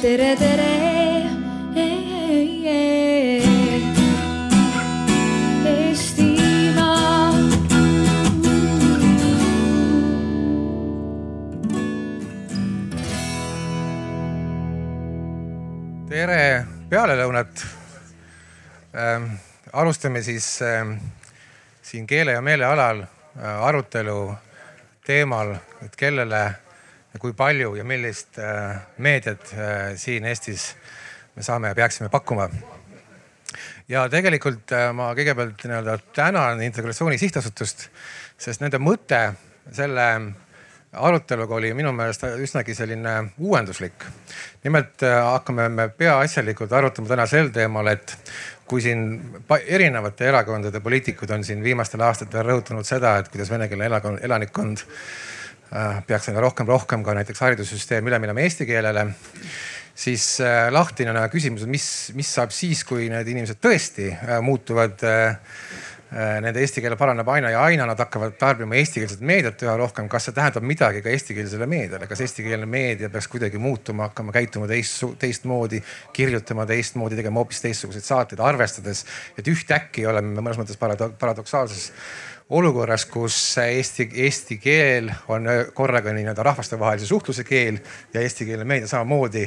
tere, tere. Tere pealelõunat ähm,. alustame siis ähm, siin keele ja meele alal äh, arutelu teemal, et kellele kui palju ja millist äh, meediat äh, siin Eestis me saame ja peaksime pakkuma. ja tegelikult äh, ma kõigepealt nii-öelda tänan Integratsiooni Sihtasutust, sest nende mõte selle aruteluga oli minu meelest üsnagi selline uuenduslik. nimelt hakkame me peaasjalikult arutama täna sel teemal, et kui siin erinevate erakondade poliitikud on siin viimastel aastatel rõhutanud seda, et kuidas venekeelne elanikkond, peaks aina rohkem, rohkem ka näiteks haridussüsteem üle minema eesti keelele siis äh, lahtine on küsimus, et mis, mis saab siis, kui need inimesed tõesti muutuvad Nende eesti keel paraneb aina ja aina, nad hakkavad tarbima eestikeelset meediat üha rohkem. kas see tähendab midagi ka eestikeelsele meediale, kas eestikeelne meedia peaks kuidagi muutuma, hakkama käituma teist, teistmoodi, kirjutama teistmoodi, tegema hoopis teistsuguseid saateid, arvestades, et ühtäkki oleme mõnes mõttes paradoksaalses olukorras, kus eesti, eesti keel on korraga nii-öelda rahvastevahelise suhtluse keel ja eestikeelne meedia samamoodi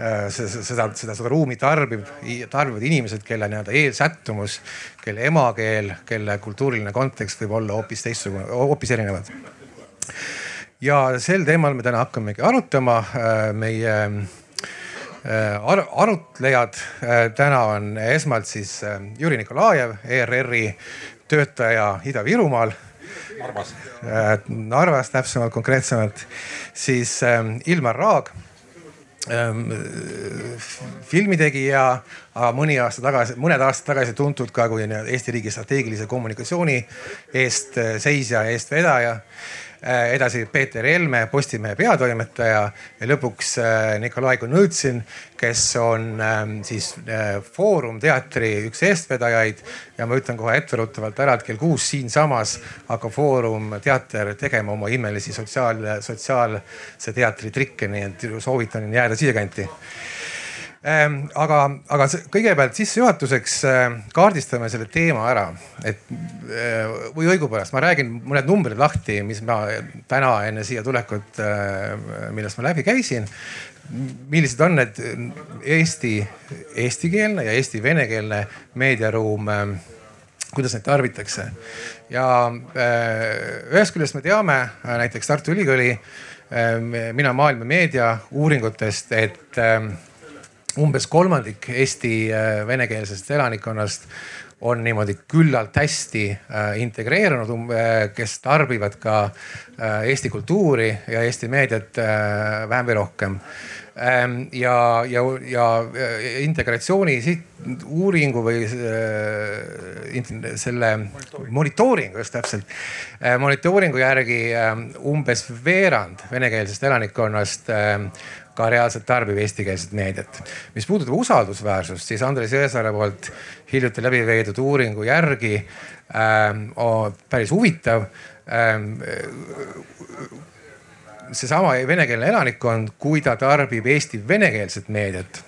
Äh, seda, seda, seda, seda ruumi tarbib, tarbivad inimesed, kelle nii-öelda eelsättumus, kelle emakeel, kelle kultuuriline kontekst võib olla hoopis teistsugune, hoopis erinevad. ja sel teemal me täna hakkamegi arutama. Äh, meie äh, ar arutlejad täna on esmalt siis Jüri Nikolajev, ERR-i töötaja Ida-Virumaal Narvas. Narvas täpsemalt, konkreetsemalt siis Ilmar Raag Ähm, filmitegija, aga mõni aasta tagasi, mõned aastad tagasi tuntud ka kui Eesti riigi strateegilise kommunikatsiooni eest seisja, eestvedaja Äh, edasi Peeter Helme, Postimehe peatoimetaja. Ja lõpuks äh, Nikolai Konõtsin, kes on ähm, siis äh, Foorum teatri üks eestvedajaid. ja ma ütlen kohe etteruttavalt ära, et kell kuus siinsamas hakkab Foorum teater tegema oma imelisi sotsiaal, sotsiaalse teatri trikke, nii et soovitan jääda siiakanti aga, aga kõigepealt sissejuhatuseks äh, kaardistame selle teema ära, et äh, või õigupoolest ma räägin mõned numbrid lahti, mis ma täna enne siia tulekut, millest ma läbi käisin. millised on need Eesti, eestikeelne ja Eesti venekeelne meediaruum kuidas neid tarbitakse ja ühest küljest me teame näiteks Tartu Ülikooli, mina maailma meedia uuringutest, et umbes kolmandik Eesti äh, venekeelsest elanikkonnast on niimoodi küllalt hästi äh, integreerunud, um, äh, kes tarbivad ka Eesti kultuuri ja Eesti meediat vähem või rohkem. Ähm, ja, ja, ja integratsiooni uuringu või selle monitooringu just täpselt, monitooringu järgi umbes veerand venekeelsest elanikkonnast ka reaalselt tarbib eestikeelset meediat. mis puudutab usaldusväärsust, siis Andres Jõesaare poolt hiljuti läbi viidud uuringu järgi ähm, päris huvitav ähm,. seesama venekeelne elanikkond, kui ta tarbib Eesti venekeelset meediat,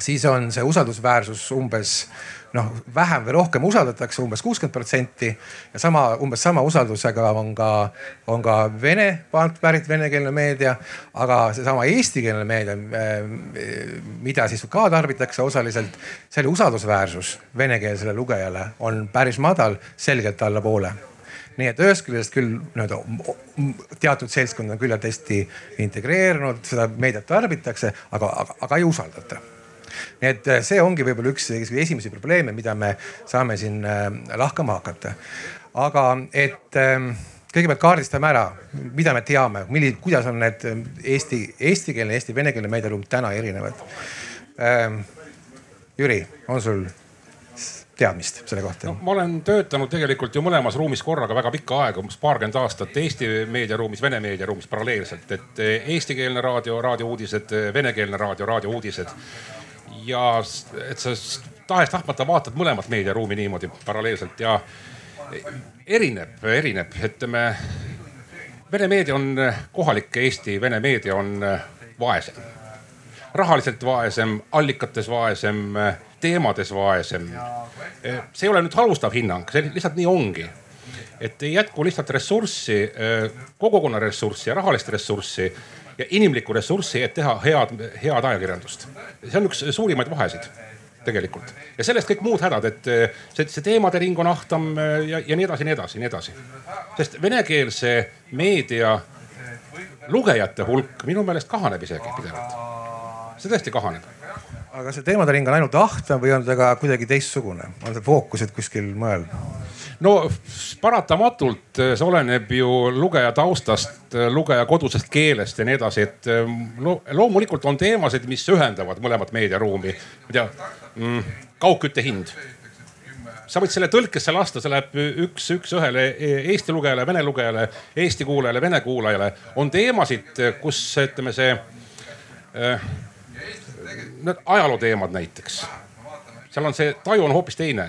siis on see usaldusväärsus umbes noh, vähem või rohkem usaldatakse umbes kuuskümmend protsenti ja sama, umbes sama usaldusega on ka, on ka vene pärit venekeelne meedia. aga seesama eestikeelne meedia, eh, mida siis ka tarbitakse osaliselt, selle usaldusväärsus venekeelsele lugejale on päris madal, selgelt allapoole nii et ühest küljest küll nii-öelda teatud seltskond on küllalt hästi integreerunud, seda meediat tarbitakse, aga, aga, aga ei usaldata nii et äh, see ongi võib-olla üks esimesi probleeme, mida me saame siin äh, lahkama hakata. aga et ähm, kõigepealt kaardistame ära, mida me teame, milli-, kuidas on need ähm, Eesti, eestikeelne, eesti, venekeelne meediaruum täna erinevad. Ähm, Jüri, on sul teadmist selle kohta no,? ma olen töötanud tegelikult ju mõlemas ruumis korraga väga pikka aega, umbes paarkümmend aastat Eesti meediaruumis, Vene meediaruumis paralleelselt, et äh, eestikeelne raadio, raadiouudised, venekeelne raadio, raadiouudised ja et sa tahes-tahtmata vaatad mõlemat meediaruumi niimoodi paralleelselt ja erineb, erineb, ütleme. Vene meedia on, kohalik Eesti vene meedia on vaesem. rahaliselt vaesem, allikates vaesem, teemades vaesem. see ei ole nüüd halvustav hinnang, see lihtsalt nii ongi. et ei jätku lihtsalt ressurssi, kogukonna ressurssi ja rahalist ressurssi ja inimlikku ressurssi, et teha head, head ajakirjandust. see on üks suurimaid vahesid tegelikult ja sellest kõik muud hädad, et see, see teemade ring on ahtam ja, ja nii edasi, nii edasi, nii edasi. sest venekeelse meedia lugejate hulk minu meelest kahaneb isegi pidevalt. see tõesti kahaneb. aga see teemade ring on ainult ahtam või on ta ka kuidagi teistsugune, on see fookused kuskil mujal? No paratamatult see oleneb ju lugeja taustast, lugeja kodusest keelest ja nii edasi, et lo loomulikult on teemasid, mis ühendavad mõlemat meediaruumi. ma ei tea mm,, kaugkütte hind sa võid selle tõlkesse lasta, see läheb üks, üks-ühele Eesti lugejale, vene lugejale, Eesti kuulajale, vene kuulajale. on teemasid, kus ütleme see äh,, need ajaloo teemad näiteks. seal on see taju on hoopis teine.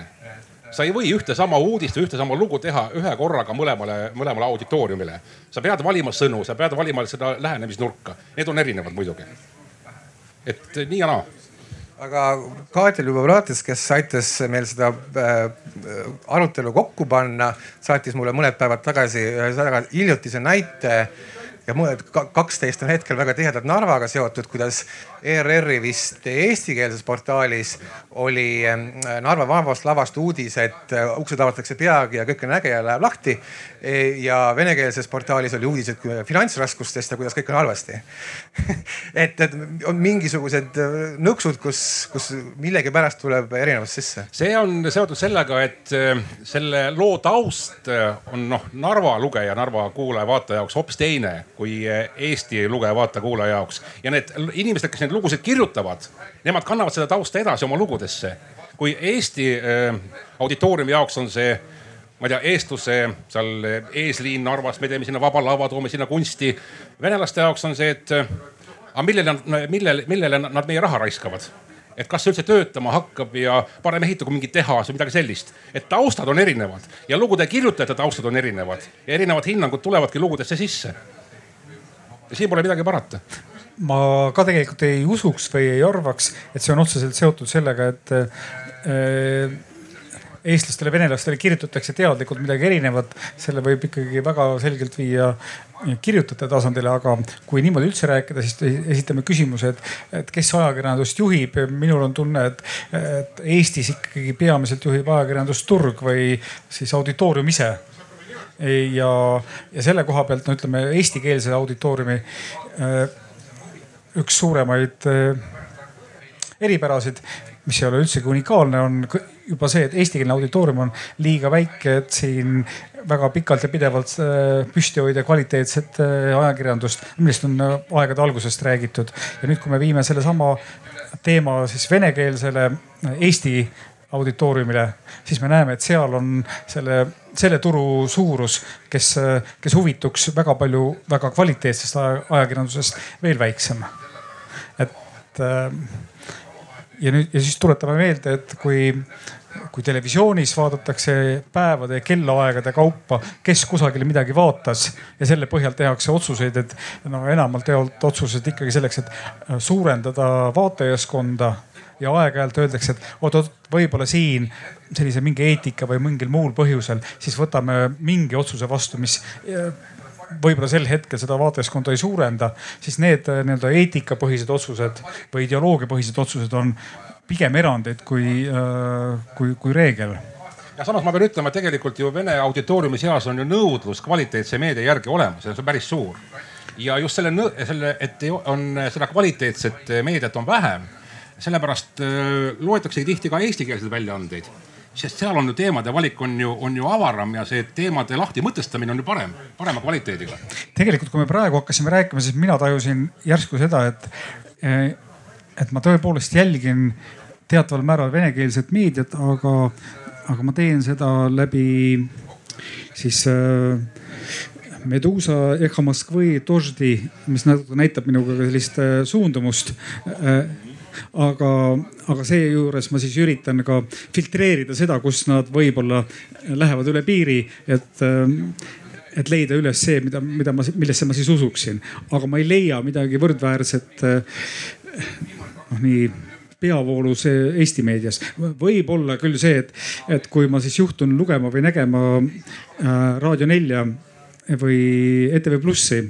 Sa ei või ühte sama uudist või ühte sama lugu teha ühe korraga mõlemale, mõlemale auditooriumile. sa pead valima sõnu, sa pead valima seda lähenemisnurka, need on erinevad muidugi. et nii ja naa aga Kaarel Ljubobratis, kes aitas meil seda äh, arutelu kokku panna, saatis mulle mõned päevad tagasi ühe väga hiljutise näite ja kaksteist on hetkel väga tihedalt Narvaga seotud, kuidas ERR-i vist eestikeelses portaalis oli Narva Vabast lavast uudis, et äh, uksed avatakse peagi ja kõik on äge ja läheb lahti. E, ja venekeelses portaalis oli uudised finantsraskustest ja kuidas kõik on halvasti et, et on mingisugused äh, nõksud, kus, kus millegipärast tuleb erinevus sisse. see on seotud sellega, et äh, selle loo taust on noh, Narva lugeja, Narva kuulaja-vaataja jaoks hoopis teine kui Eesti lugeja-vaataja-kuulaja jaoks ja need inimesed, kes neid lugusid kirjutavad, nemad kannavad seda tausta edasi oma lugudesse. kui Eesti äh, auditooriumi jaoks on see ma ei tea, eestluse seal eesliin Narvas, me teeme sinna Vaba Lava, toome sinna kunsti. venelaste jaoks on see, et aga millele, millele, millele nad meie raha raiskavad et kas see üldse töötama hakkab ja parem ehitagu mingi tehas või midagi sellist. et taustad on erinevad ja lugude kirjutajate taustad on erinevad ja erinevad hinnangud tulevadki lugudesse sisse. Siin pole midagi parata. Ma ka tegelikult ei usuks või ei arvaks, et see on otseselt seotud sellega, et äh, eestlastele, venelastele kirjutatakse teadlikult midagi erinevat, selle võib ikkagi väga selgelt viia kirjutajate tasandile, aga kui niimoodi üldse rääkida, siis esitame küsimuse, et, et kes ajakirjandust juhib. minul on tunne, et, et Eestis ikkagi peamiselt juhib ajakirjandust turg või siis auditoorium ise ja, ja selle koha pealt no ütleme eestikeelse auditooriumi äh, üks suuremaid eh, eripärasid, mis ei ole üldsegi unikaalne, on juba see, et eestikeelne auditoorium on liiga väike, et siin väga pikalt ja pidevalt eh, püsti hoida kvaliteetset ajakirjandust, millest on aegade algusest räägitud. ja nüüd, kui me viime sellesama teema siis venekeelsele Eesti auditooriumile, siis me näeme, et seal on selle, selle turu suurus, kes, kes huvituks väga palju väga kvaliteetsest ajakirjandusest veel väiksem. Et äh, ja nüüd ja siis tuletame meelde, et kui, kui televisioonis vaadatakse päevade ja kellaaegade kaupa, kes kusagil midagi vaatas ja selle põhjal tehakse otsuseid, et no enamalt jaolt otsused ikkagi selleks, et äh, suurendada vaatajaskonda ja aeg-ajalt öeldakse, et oot-oot, võib-olla siin sellise mingi eetika või mingil muul põhjusel, siis võtame mingi otsuse vastu, mis äh, võib-olla sel hetkel seda vaatajaskonda ei suurenda, siis need äh, nii-öelda eetikapõhised otsused või ideoloogiapõhised otsused on pigem erandid kui, äh, kui, kui reegel ja samas ma pean ütlema, et tegelikult ju Vene auditooriumi seas on ju nõudlus kvaliteetse meedia järgi olemas ja see on päris suur. ja just selle, selle, et on seda kvaliteetset meediat on vähem, sellepärast loetaksegi tihti ka eestikeelseid väljaandeid sest seal on ju teemade valik on ju, on ju avaram ja see teemade lahti mõtestamine on ju parem, parema kvaliteediga. tegelikult, kui me praegu hakkasime rääkima, siis mina tajusin järsku seda, et, et ma tõepoolest jälgin teataval määral venekeelset meediat, aga, aga ma teen seda läbi siis äh, Medusa Eha Moskvõi Doždi, mis näitab minuga sellist äh, suundumust äh, aga, aga seejuures ma siis üritan ka filtreerida seda, kus nad võib-olla lähevad üle piiri, et et leida üles see, mida, mida ma, millesse ma siis usuksin, aga ma ei leia midagi võrdväärset noh nii peavoolus Eesti meedias. võib olla küll see, et, et kui ma siis juhtun lugema või nägema äh, Raadio nelja või ETV Plussi,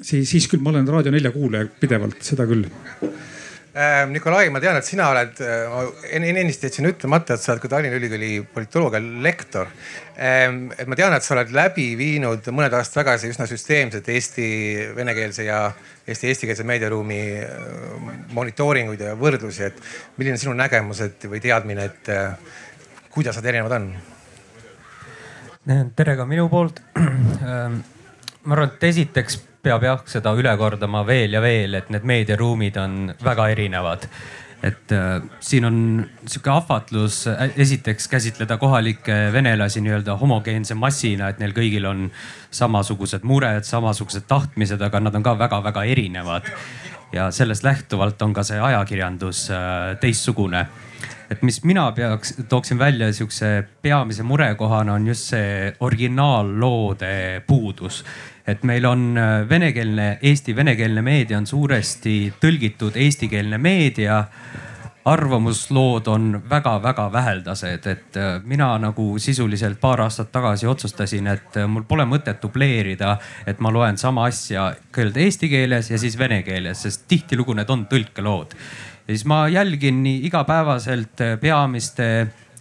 siis, siis küll ma olen Raadio nelja kuulaja pidevalt, seda küll Nikolai, ma tean, et sina oled, äh, ennist jätsin ütlemata, et sa oled ka Tallinna Ülikooli politoloogia lektor. Ähm, et ma tean, et sa oled läbi viinud mõned aastad tagasi üsna süsteemselt Eesti venekeelse ja Eesti eestikeelse meediaruumi äh, monitooringuid ja võrdlusi, et milline sinu nägemus, et või teadmine, et kuidas nad erinevad on? tere ka minu poolt. Ähm, ma arvan, et esiteks peab jah seda üle kordama veel ja veel, et need meediaruumid on väga erinevad et äh, siin on sihuke ahvatlus äh, esiteks käsitleda kohalikke venelasi nii-öelda homogeense massina, et neil kõigil on samasugused mured, samasugused tahtmised, aga nad on ka väga-väga erinevad. Ja sellest lähtuvalt on ka see ajakirjandus äh, teistsugune. Et mis mina peaks, tooksin välja sihukese peamise murekohana on just see originaalloode puudus. Et meil on äh, venekeelne, Eesti venekeelne meedia on suuresti tõlgitud eestikeelne meedia arvamuslood on väga-väga väheldased, et äh, mina nagu sisuliselt paar aastat tagasi otsustasin, et äh, mul pole mõtet dubleerida, et ma loen sama asja kõigepealt eesti keeles ja siis vene keeles, sest tihtilugu need on tõlkelood. ja siis ma jälgin nii igapäevaselt peamiste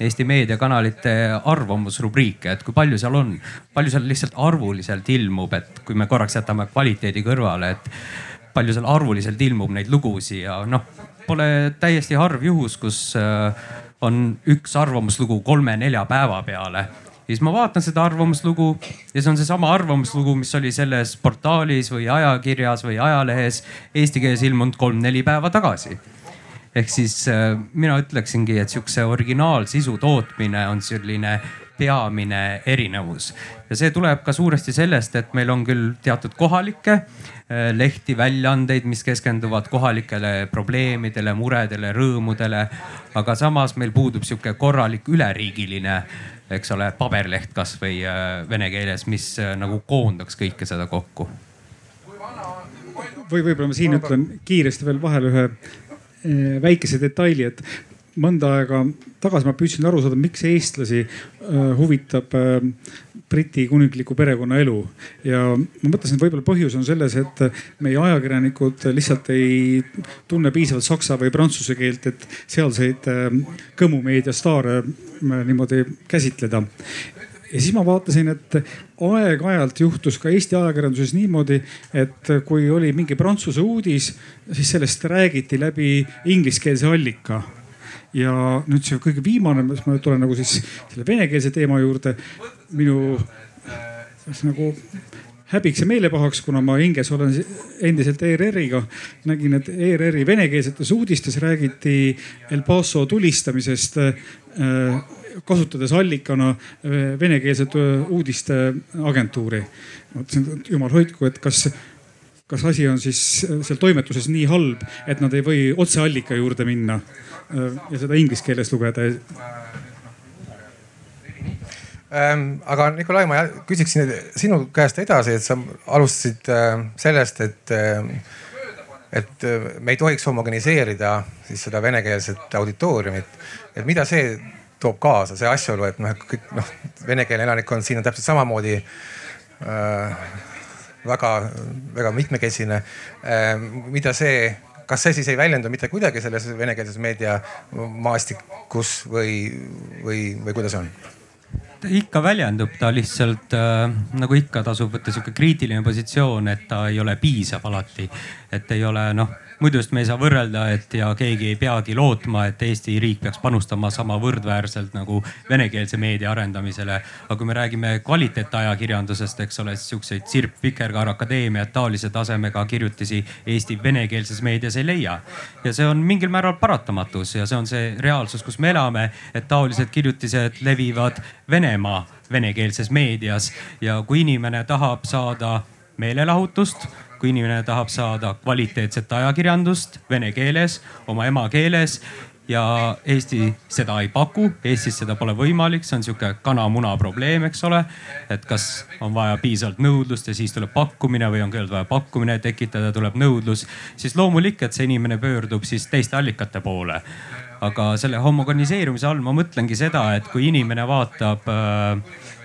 Eesti meediakanalite arvamusrubriike, et kui palju seal on, palju seal lihtsalt arvuliselt ilmub, et kui me korraks jätame kvaliteedi kõrvale, et palju seal arvuliselt ilmub neid lugusid ja noh, pole täiesti harv juhus, kus äh, on üks arvamuslugu kolme-nelja päeva peale. Ja siis ma vaatan seda arvamuslugu ja see on seesama arvamuslugu, mis oli selles portaalis või ajakirjas või ajalehes eesti keeles ilmunud kolm-neli päeva tagasi. Ehk siis äh, mina ütleksingi, et sihukese originaalsisu tootmine on selline peamine erinevus ja see tuleb ka suuresti sellest, et meil on küll teatud kohalikke äh, lehti, väljaandeid, mis keskenduvad kohalikele probleemidele, muredele, rõõmudele. aga samas meil puudub sihuke korralik üleriigiline, eks ole, paberleht kasvõi äh, vene keeles, mis nagu koondaks kõike seda kokku või võib-olla ma siin ütlen kiiresti veel vahele ühe väikese detaili, et mõnda aega tagasi ma püüdsin aru saada, miks eestlasi eh, huvitab eh, Briti kuningliku perekonna elu. ja ma mõtlesin, et võib-olla põhjus on selles, et meie ajakirjanikud lihtsalt ei tunne piisavalt saksa või prantsuse keelt, et sealseid kõmumeedia staare niimoodi käsitleda ja siis ma vaatasin, et aeg-ajalt juhtus ka Eesti ajakirjanduses niimoodi, et kui oli mingi prantsuse uudis, siis sellest räägiti läbi ingliskeelse allika ja nüüd see kõige viimane, mis ma tulen nagu siis selle venekeelse teema juurde, minu nagu häbiks ja meelepahaks, kuna ma hinges olen endiselt ERR-iga. nägin, et ERR-i venekeelsetes uudistes räägiti El Paso tulistamisest äh, kasutades allikana äh, venekeelset äh, uudisteagentuuri. mõtlesin, et jumal hoidku, et kas, kas asi on siis äh, seal toimetuses nii halb, et nad ei või otseallika juurde minna ja seda inglise keeles lugeda ähm, aga Nikolai, ma küsiksin sinu käest edasi, et sa alustasid sellest, et, et me ei tohiks homogeniseerida siis seda venekeelset auditooriumit. et mida see toob kaasa see asjaolu, et noh, et kõik noh, venekeelne elanikkond siin on täpselt samamoodi äh, väga-väga mitmekesine äh,. mida see, kas see siis ei väljendu mitte kuidagi selles venekeelses meediamaastikus või, või, või kuidas on? ta ikka väljendub, ta lihtsalt äh, nagu ikka tasub võtta sihuke kriitiline positsioon, et ta ei ole piisav alati. et ei ole noh muidu just me ei saa võrrelda, et ja keegi ei peagi lootma, et Eesti riik peaks panustama sama võrdväärselt nagu venekeelse meedia arendamisele. aga kui me räägime kvaliteetajakirjandusest, eks ole, siis siukseid Sirp Vikerkaar Akadeemia taolise tasemega kirjutisi Eesti venekeelses meedias ei leia. ja see on mingil määral paratamatus ja see on see reaalsus, kus me elame, et taolised kirjutised levivad Venemaa venekeelses meedias ja kui inimene tahab saada meelelahutust kui inimene tahab saada kvaliteetset ajakirjandust vene keeles, oma emakeeles ja Eesti seda ei paku, Eestis seda pole võimalik, see on sihuke kana-muna probleem, eks ole. et kas on vaja piisavalt nõudlust ja siis tuleb pakkumine või on kõigepealt vaja pakkumine tekitada, tuleb nõudlus, siis loomulik, et see inimene pöördub siis teiste allikate poole aga selle homogeniseerumise all ma mõtlengi seda, et kui inimene vaatab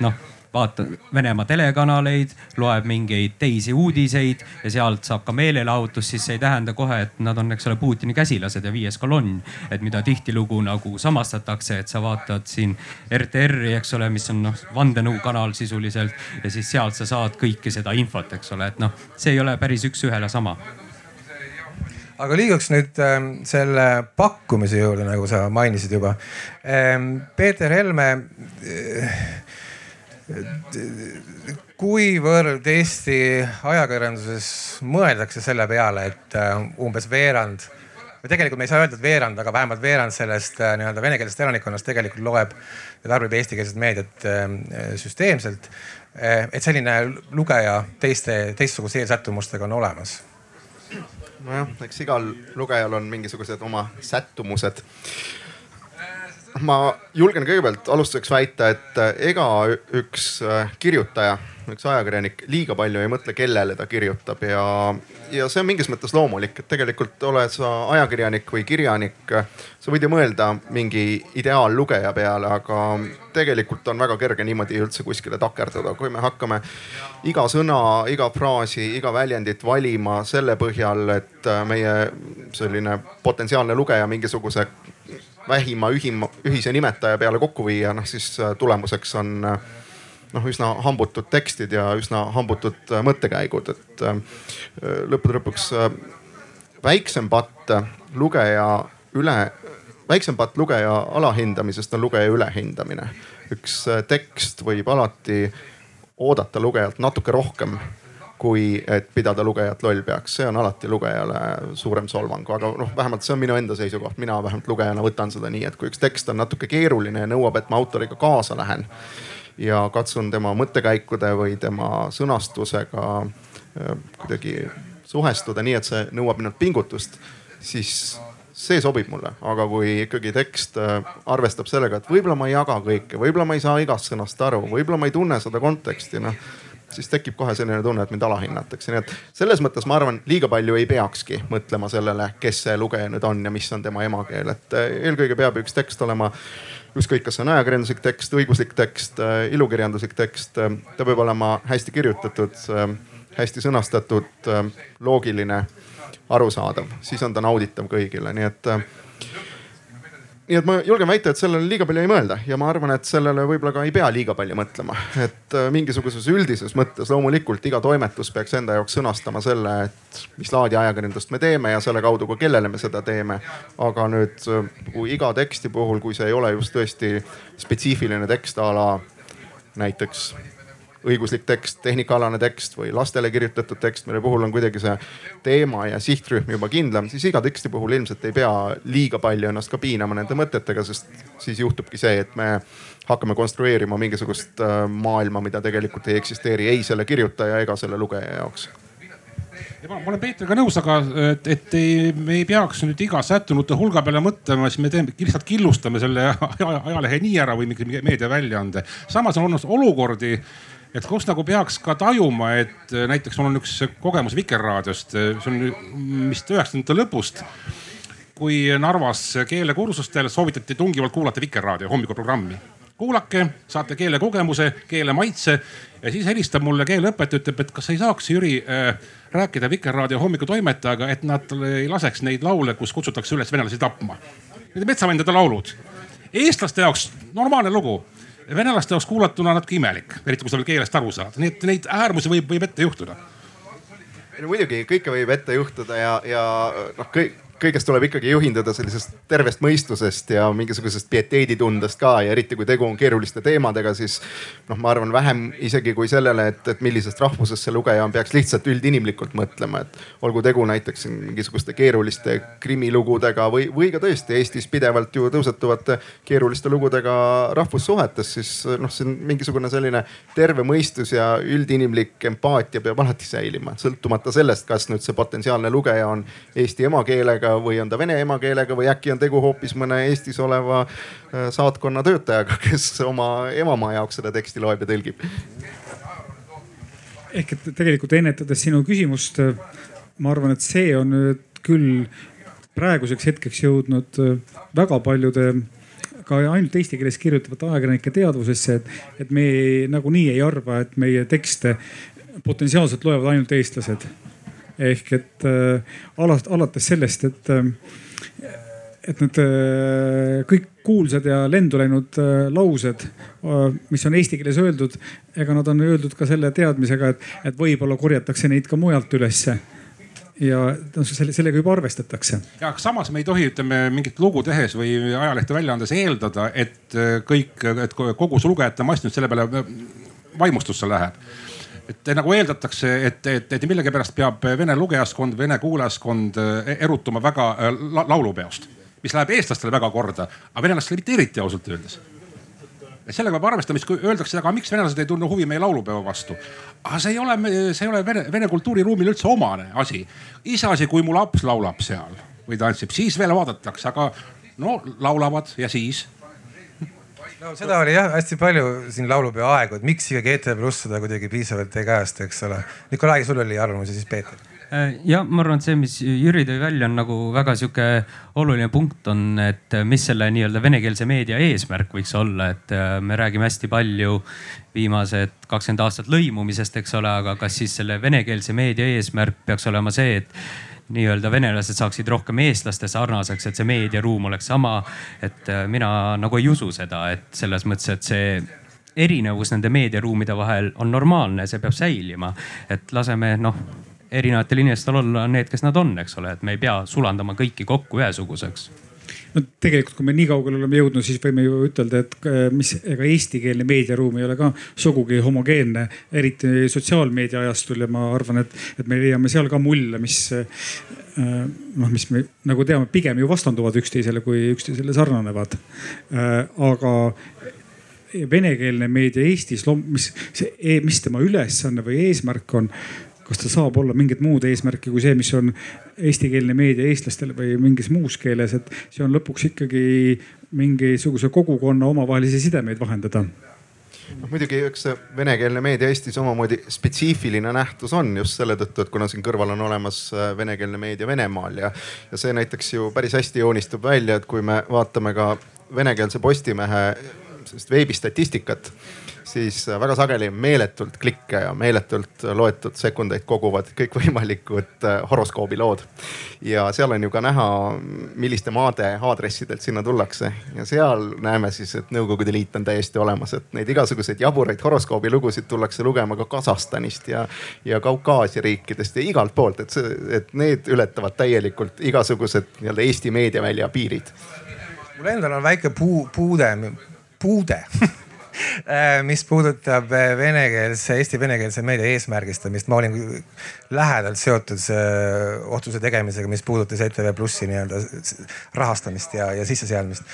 noh vaatab Venemaa telekanaleid, loeb mingeid teisi uudiseid ja sealt saab ka meelelahutust, siis see ei tähenda kohe, et nad on, eks ole, Putini käsilased ja viies kolonn. et mida tihtilugu nagu samastatakse, et sa vaatad siin RTR-i, eks ole, mis on noh vandenõukanal sisuliselt ja siis sealt sa saad kõike seda infot, eks ole, et noh, see ei ole päris üks-ühele sama aga liiguks nüüd äh, selle pakkumise juurde, nagu sa mainisid juba ähm,. Peeter Helme äh, kuivõrd Eesti ajakirjanduses mõeldakse selle peale, et äh, umbes veerand või tegelikult me ei saa öelda, et veerand, aga vähemalt veerand sellest äh, nii-öelda venekeelsest elanikkonnast tegelikult loeb ja tarbib eestikeelset meediat äh, süsteemselt. et selline lugeja teiste, teistsuguste eelsättumustega on olemas. nojah, eks igal lugejal on mingisugused oma sättumused ma julgen kõigepealt alustuseks väita, et äh, ega üks äh, kirjutaja, üks ajakirjanik liiga palju ei mõtle, kellele ta kirjutab ja, ja see on mingis mõttes loomulik, et tegelikult oled sa ajakirjanik või kirjanik. sa võid ju mõelda mingi ideaallugeja peale, aga tegelikult on väga kerge niimoodi üldse kuskile takerduda, kui me hakkame iga sõna, iga fraasi, iga väljendit valima selle põhjal, et äh, meie selline potentsiaalne lugeja mingisuguse vähima ühima, ühise nimetaja peale kokku viia, noh siis äh, tulemuseks on äh, noh, üsna hambutud tekstid ja üsna hambutud äh, mõttekäigud, et lõppude lõpuks väiksem patt lugeja üle, väiksem patt lugeja alahindamisest on lugeja ülehindamine. üks tekst võib alati oodata lugejalt natuke rohkem kui et pidada lugejat lollpeaks, see on alati lugejale suurem solvang, aga noh, vähemalt see on minu enda seisukoht, mina vähemalt lugejana võtan seda nii, et kui üks tekst on natuke keeruline ja nõuab, et ma autoriga kaasa lähen ja katsun tema mõttekäikude või tema sõnastusega äh, kuidagi suhestuda nii, et see nõuab minult pingutust, siis see sobib mulle, aga kui ikkagi tekst äh, arvestab sellega, et võib-olla ma ei jaga kõike, võib-olla ma ei saa igast sõnast aru, võib-olla ma ei tunne seda konteksti, noh siis tekib kohe selline tunne, et mind alahinnatakse, nii et selles mõttes ma arvan, liiga palju ei peakski mõtlema sellele, kes see lugeja nüüd on ja mis on tema emakeel, et eh, eelkõige peab üks tekst olema ükskõik, kas see on ajakirjanduslik tekst, õiguslik tekst, eh, ilukirjanduslik tekst, eh, ta peab olema hästi kirjutatud, hästi sõnastatud, loogiline, arusaadav, siis on ta nauditav kõigile, nii et nii et ma julgen väita, et sellele liiga palju ei mõelda ja ma arvan, et sellele võib-olla ka ei pea liiga palju mõtlema. et äh, mingisuguses üldises mõttes loomulikult iga toimetus peaks enda jaoks sõnastama selle, et mis laadi ajakirjandust me teeme ja selle kaudu ka kellele me seda teeme. aga nüüd äh, kui iga teksti puhul, kui see ei ole just tõesti spetsiifiline tekst a la näiteks õiguslik tekst, tehnikaalane tekst või lastele kirjutatud tekst, mille puhul on kuidagi see teema ja sihtrühm juba kindlam, siis iga teksti puhul ilmselt ei pea liiga palju ennast ka piinama nende mõtetega, sest siis juhtubki see, et me hakkame konstrueerima mingisugust äh, maailma, mida tegelikult ei eksisteeri ei selle kirjutaja ega selle lugeja jaoks ja ma, ma olen Peetriga nõus, aga et, et ei, me ei peaks nüüd iga sättunute hulga peale mõtlema, siis me teeme, lihtsalt killustame selle ajalehe nii ära või mingi meediaväljaande. samas on olnud olukordi, et kus nagu peaks ka tajuma, et äh, näiteks mul on üks kogemus Vikerraadiost, äh, see on vist üheksakümnendate lõpust kui Narvas keelekursustel soovitati tungivalt kuulata Vikerraadio hommikuprogrammi. kuulake, saate keelekogemuse, keele maitse ja siis helistab mulle keeleõpetaja, ütleb, et kas ei saaks Jüri äh, rääkida Vikerraadio hommikutoimetajaga, et nad ei laseks neid laule, kus kutsutakse üles venelasi tapma. Need metsavendade laulud. eestlaste jaoks normaalne lugu venelaste jaoks kuulatuna natuke imelik, eriti kui sa veel keelest aru saad, nii et neid äärmusi võib, võib ette juhtuda. no muidugi kõike võib ette juhtuda ja, ja noh, kõik kõigest tuleb ikkagi juhinduda sellisest tervest mõistusest ja mingisugusest pieteeditundest ka ja eriti kui tegu on keeruliste teemadega, siis noh, ma arvan vähem isegi kui sellele, et, et millisest rahvusest see lugeja on, peaks lihtsalt üldinimlikult mõtlema, et olgu tegu näiteks mingisuguste keeruliste krimilugudega või, või ka tõesti Eestis pidevalt ju tõusetuvate keeruliste lugudega rahvussuhetes, siis noh, see on mingisugune selline terve mõistus ja üldinimlik empaatia peab alati säilima, sõltumata sellest, kas nüüd see potentsiaalne lugeja on eesti emakeelega emakeelega või on ta vene emakeelega või äkki on tegu hoopis mõne Eestis oleva äh, saatkonna töötajaga, kes oma emamaa jaoks seda teksti loeb ja tõlgib. ehk et tegelikult ennetades sinu küsimust, ma arvan, et see on nüüd küll praeguseks hetkeks jõudnud väga paljude ka ainult eesti keeles kirjutavate ajakirjanike teadvusesse, et, et me nagunii ei arva, et meie tekste potentsiaalselt loevad ainult eestlased. Ehk et äh, alast, alates sellest, et äh, et need äh, kõik kuulsad ja lendu läinud laused, mis on eesti keeles öeldud, ega nad on öeldud ka selle teadmisega, et, et võib-olla korjatakse neid ka mujalt ülesse ja noh, selle, sellega juba arvestatakse. ja aga samas me ei tohi, ütleme mingit lugu tehes või ajalehte välja andes eeldada, et kõik, et kogu see lugejate mass nüüd selle peale vaimustusse läheb et nagu eeldatakse, et, et, et millegipärast peab vene lugejaskond, vene kuulajaskond äh, erutuma väga laulupeost, mis läheb eestlastele väga korda, aga venelastele mitte eriti ausalt öeldes sellega peab arvestama, siis kui öeldakse, aga miks venelased ei tunne huvi meie laulupeo vastu aga see ei ole, see ei ole vene, vene kultuuriruumile üldse omane asi. iseasi, kui mu laps laulab seal või tantsib, siis veel vaadatakse, aga no laulavad ja siis no seda oli jah hästi palju siin laulupeo aegu, et miks ikkagi ETV Pluss seda kuidagi piisavalt ei kajasta, eks ole. Nikolai, sul oli arvamus ja siis Peeter Äh, ja ma arvan, et see, mis Jüri tõi välja, on nagu väga sihuke oluline punkt on, et mis selle nii-öelda venekeelse meedia eesmärk võiks olla, et äh, me räägime hästi palju viimased kakskümmend aastat lõimumisest, eks ole, aga kas siis selle venekeelse meedia eesmärk peaks olema see, et nii-öelda venelased saaksid rohkem eestlaste sarnaseks, et see meediaruum oleks sama. et äh, mina nagu ei usu seda, et selles mõttes, et see erinevus nende meediaruumide vahel on normaalne, see peab säilima, et laseme noh erinevatel inimestel olla need, kes nad on, eks ole, et me ei pea sulandama kõiki kokku ühesuguseks no tegelikult, kui me nii kaugele oleme jõudnud, siis võime ju ütelda, et äh, mis, ega eestikeelne meediaruum ei ole ka sugugi homogeenne, eriti sotsiaalmeedia ajastul ja ma arvan, et, et me leiame seal ka mulle, mis äh, noh, mis me nagu teame, pigem ju vastanduvad üksteisele, kui üksteisele sarnanevad. Äh, aga venekeelne meedia Eestis, mis e-, mis tema ülesanne või eesmärk on kas ta saab olla mingit muud eesmärki kui see, mis on eestikeelne meedia eestlastele või mingis muus keeles, et see on lõpuks ikkagi mingisuguse kogukonna omavahelisi sidemeid vahendada. Noh muidugi üks venekeelne meedia Eestis omamoodi spetsiifiline nähtus on just selle tõttu, et kuna siin kõrval on olemas äh, venekeelne meedia Venemaal ja, ja see näiteks ju päris hästi joonistub välja, et kui me vaatame ka venekeelse Postimehe sellist veebistatistikat siis äh, väga sageli meeletult klikke ja meeletult loetud sekundeid koguvad kõikvõimalikud äh, horoskoobilood. ja seal on ju ka näha, milliste maade aadressidelt sinna tullakse ja seal näeme siis, et Nõukogude Liit on täiesti olemas, et neid igasuguseid jaburaid horoskoobilugusid tullakse lugema ka Kasahstanist ja, ja Kaukaasia riikidest ja igalt poolt, et see, et need ületavad täielikult igasugused nii-öelda Eesti meediavälja piirid. mul endal on väike puu, puude, puude mis puudutab äh, venekeelse, Eesti venekeelse meedia eesmärgistamist, ma olin lähedalt seotud otsuse tegemisega, mis puudutas ETV Plussi nii-öelda rahastamist ja, ja sisseseadmist.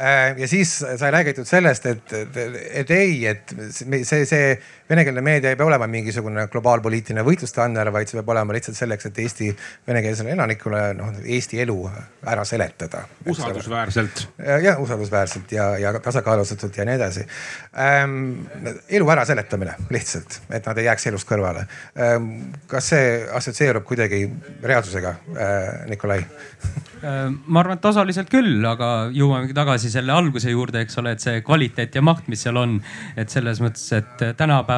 Äh, ja siis sai räägitud sellest, et, et, et ei, et see, see venekeelne meedia ei pea olema mingisugune globaalpoliitiline võitlustanner, vaid see peab olema lihtsalt selleks, et Eesti venekeelsele elanikule noh, Eesti elu ära seletada. usaldusväärselt. jah, usaldusväärselt ja, ja tasakaalustatult ja nii edasi ähm,. elu ära seletamine lihtsalt, et nad ei jääks elust kõrvale ähm,. kas see assotsieerub kuidagi reaalsusega äh,, Nikolai Äh, ma arvan, et osaliselt küll, aga jõuamegi tagasi selle alguse juurde, eks ole, et see kvaliteet ja maht, mis seal on. et selles mõttes, et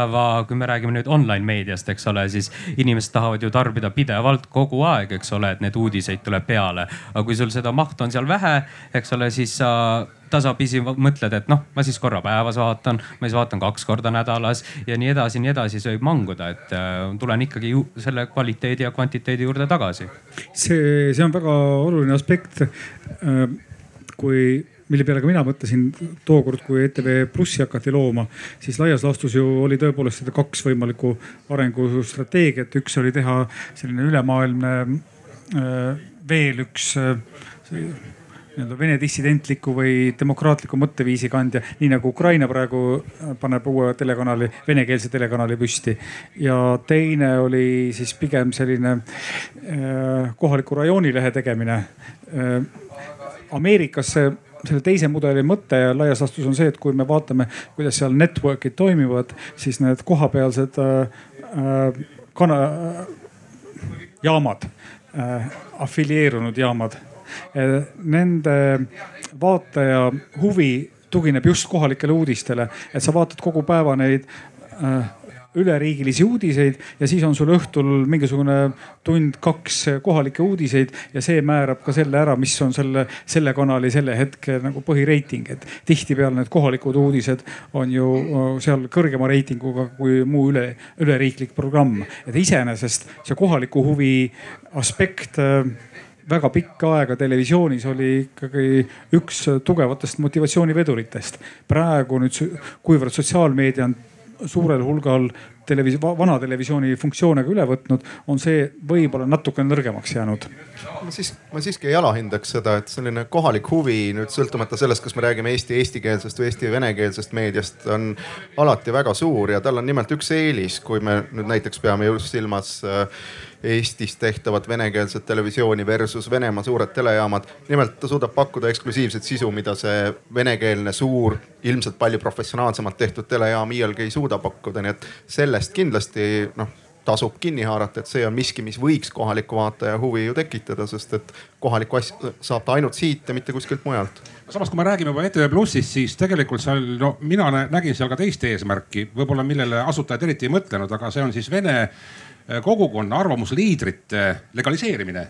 tänapäeva, kui me räägime nüüd online meediast, eks ole, siis inimesed tahavad ju tarbida pidevalt kogu aeg, eks ole, et neid uudiseid tuleb peale. aga kui sul seda mahtu on seal vähe, eks ole, siis sa tasapisi mõtled, et noh, ma siis korra päevas vaatan, ma siis vaatan kaks korda nädalas ja nii edasi, nii edasi, see võib manguda, et äh, tulen ikkagi ju selle kvaliteedi ja kvantiteedi juurde tagasi. see, see on väga oluline aspekt äh,. kui mille peale ka mina mõtlesin tookord, kui ETV Plussi hakati looma, siis laias laastus ju oli tõepoolest seda kaks võimalikku arengustrateegiat. üks oli teha selline ülemaailmne äh, veel üks äh, nii-öelda vene dissidentliku või demokraatliku mõtteviisi kandja, nii nagu Ukraina praegu paneb uue telekanali, venekeelse telekanali püsti. ja teine oli siis pigem selline äh, kohaliku rajoonilehe tegemine äh,. Ameerikas see selle teise mudeli mõte laias laastus on see, et kui me vaatame, kuidas seal network'id toimivad, siis need kohapealsed äh, äh kana- äh,, jaamad äh,, afilieerunud jaamad äh,. Nende vaataja huvi tugineb just kohalikele uudistele, et sa vaatad kogu päeva neid äh, üleriigilisi uudiseid ja siis on sul õhtul mingisugune tund-kaks kohalikke uudiseid ja see määrab ka selle ära, mis on selle, selle kanali selle hetke nagu põhireiting, et tihtipeale need kohalikud uudised on ju seal kõrgema reitinguga kui muu üle, üleriiklik programm. et iseenesest see kohaliku huvi aspekt väga pikka aega televisioonis oli ikkagi üks tugevatest motivatsiooniveduritest. praegu nüüd, kuivõrd sotsiaalmeedia on suurel hulgal televis-, vana televisiooni funktsioone ka üle võtnud, on see võib-olla natuke nõrgemaks jäänud. ma siis, ma siiski ei alahindaks seda, et selline kohalik huvi nüüd sõltumata sellest, kas me räägime Eesti eestikeelsest või Eesti venekeelsest meediast, on alati väga suur ja tal on nimelt üks eelis, kui me nüüd näiteks peame just silmas äh, Eestis tehtavat venekeelset televisiooni versus Venemaa suured telejaamad. nimelt ta suudab pakkuda eksklusiivset sisu, mida see venekeelne suur, ilmselt palju professionaalsemalt tehtud telejaam iialgi ei suuda pakkuda, nii et sellest kindlasti noh tasub kinni haarata, et see on miski, mis võiks kohaliku vaataja huvi ju tekitada, sest et kohalikku asja saab ta ainult siit ja mitte kuskilt mujalt samas, kui me räägime juba ETV Plussist, siis tegelikult seal, no mina nägin seal ka teist eesmärki, võib-olla millele asutajad eriti ei mõtlenud, aga see on siis Vene kogukonna arvamusliidrite legaliseerimine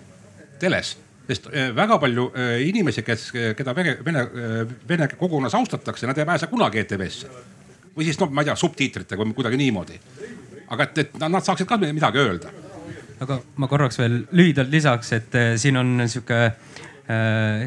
teles sest äh, väga palju äh, inimesi, kes, keda vene, vene, vene kogukonnas austatakse, nad ei pääse kunagi ETV-sse. või siis noh, ma ei tea, subtiitritega või kuidagi niimoodi. aga et, et nad saaksid ka midagi öelda. aga ma korraks veel lühidalt lisaks, et siin on sihuke Äh,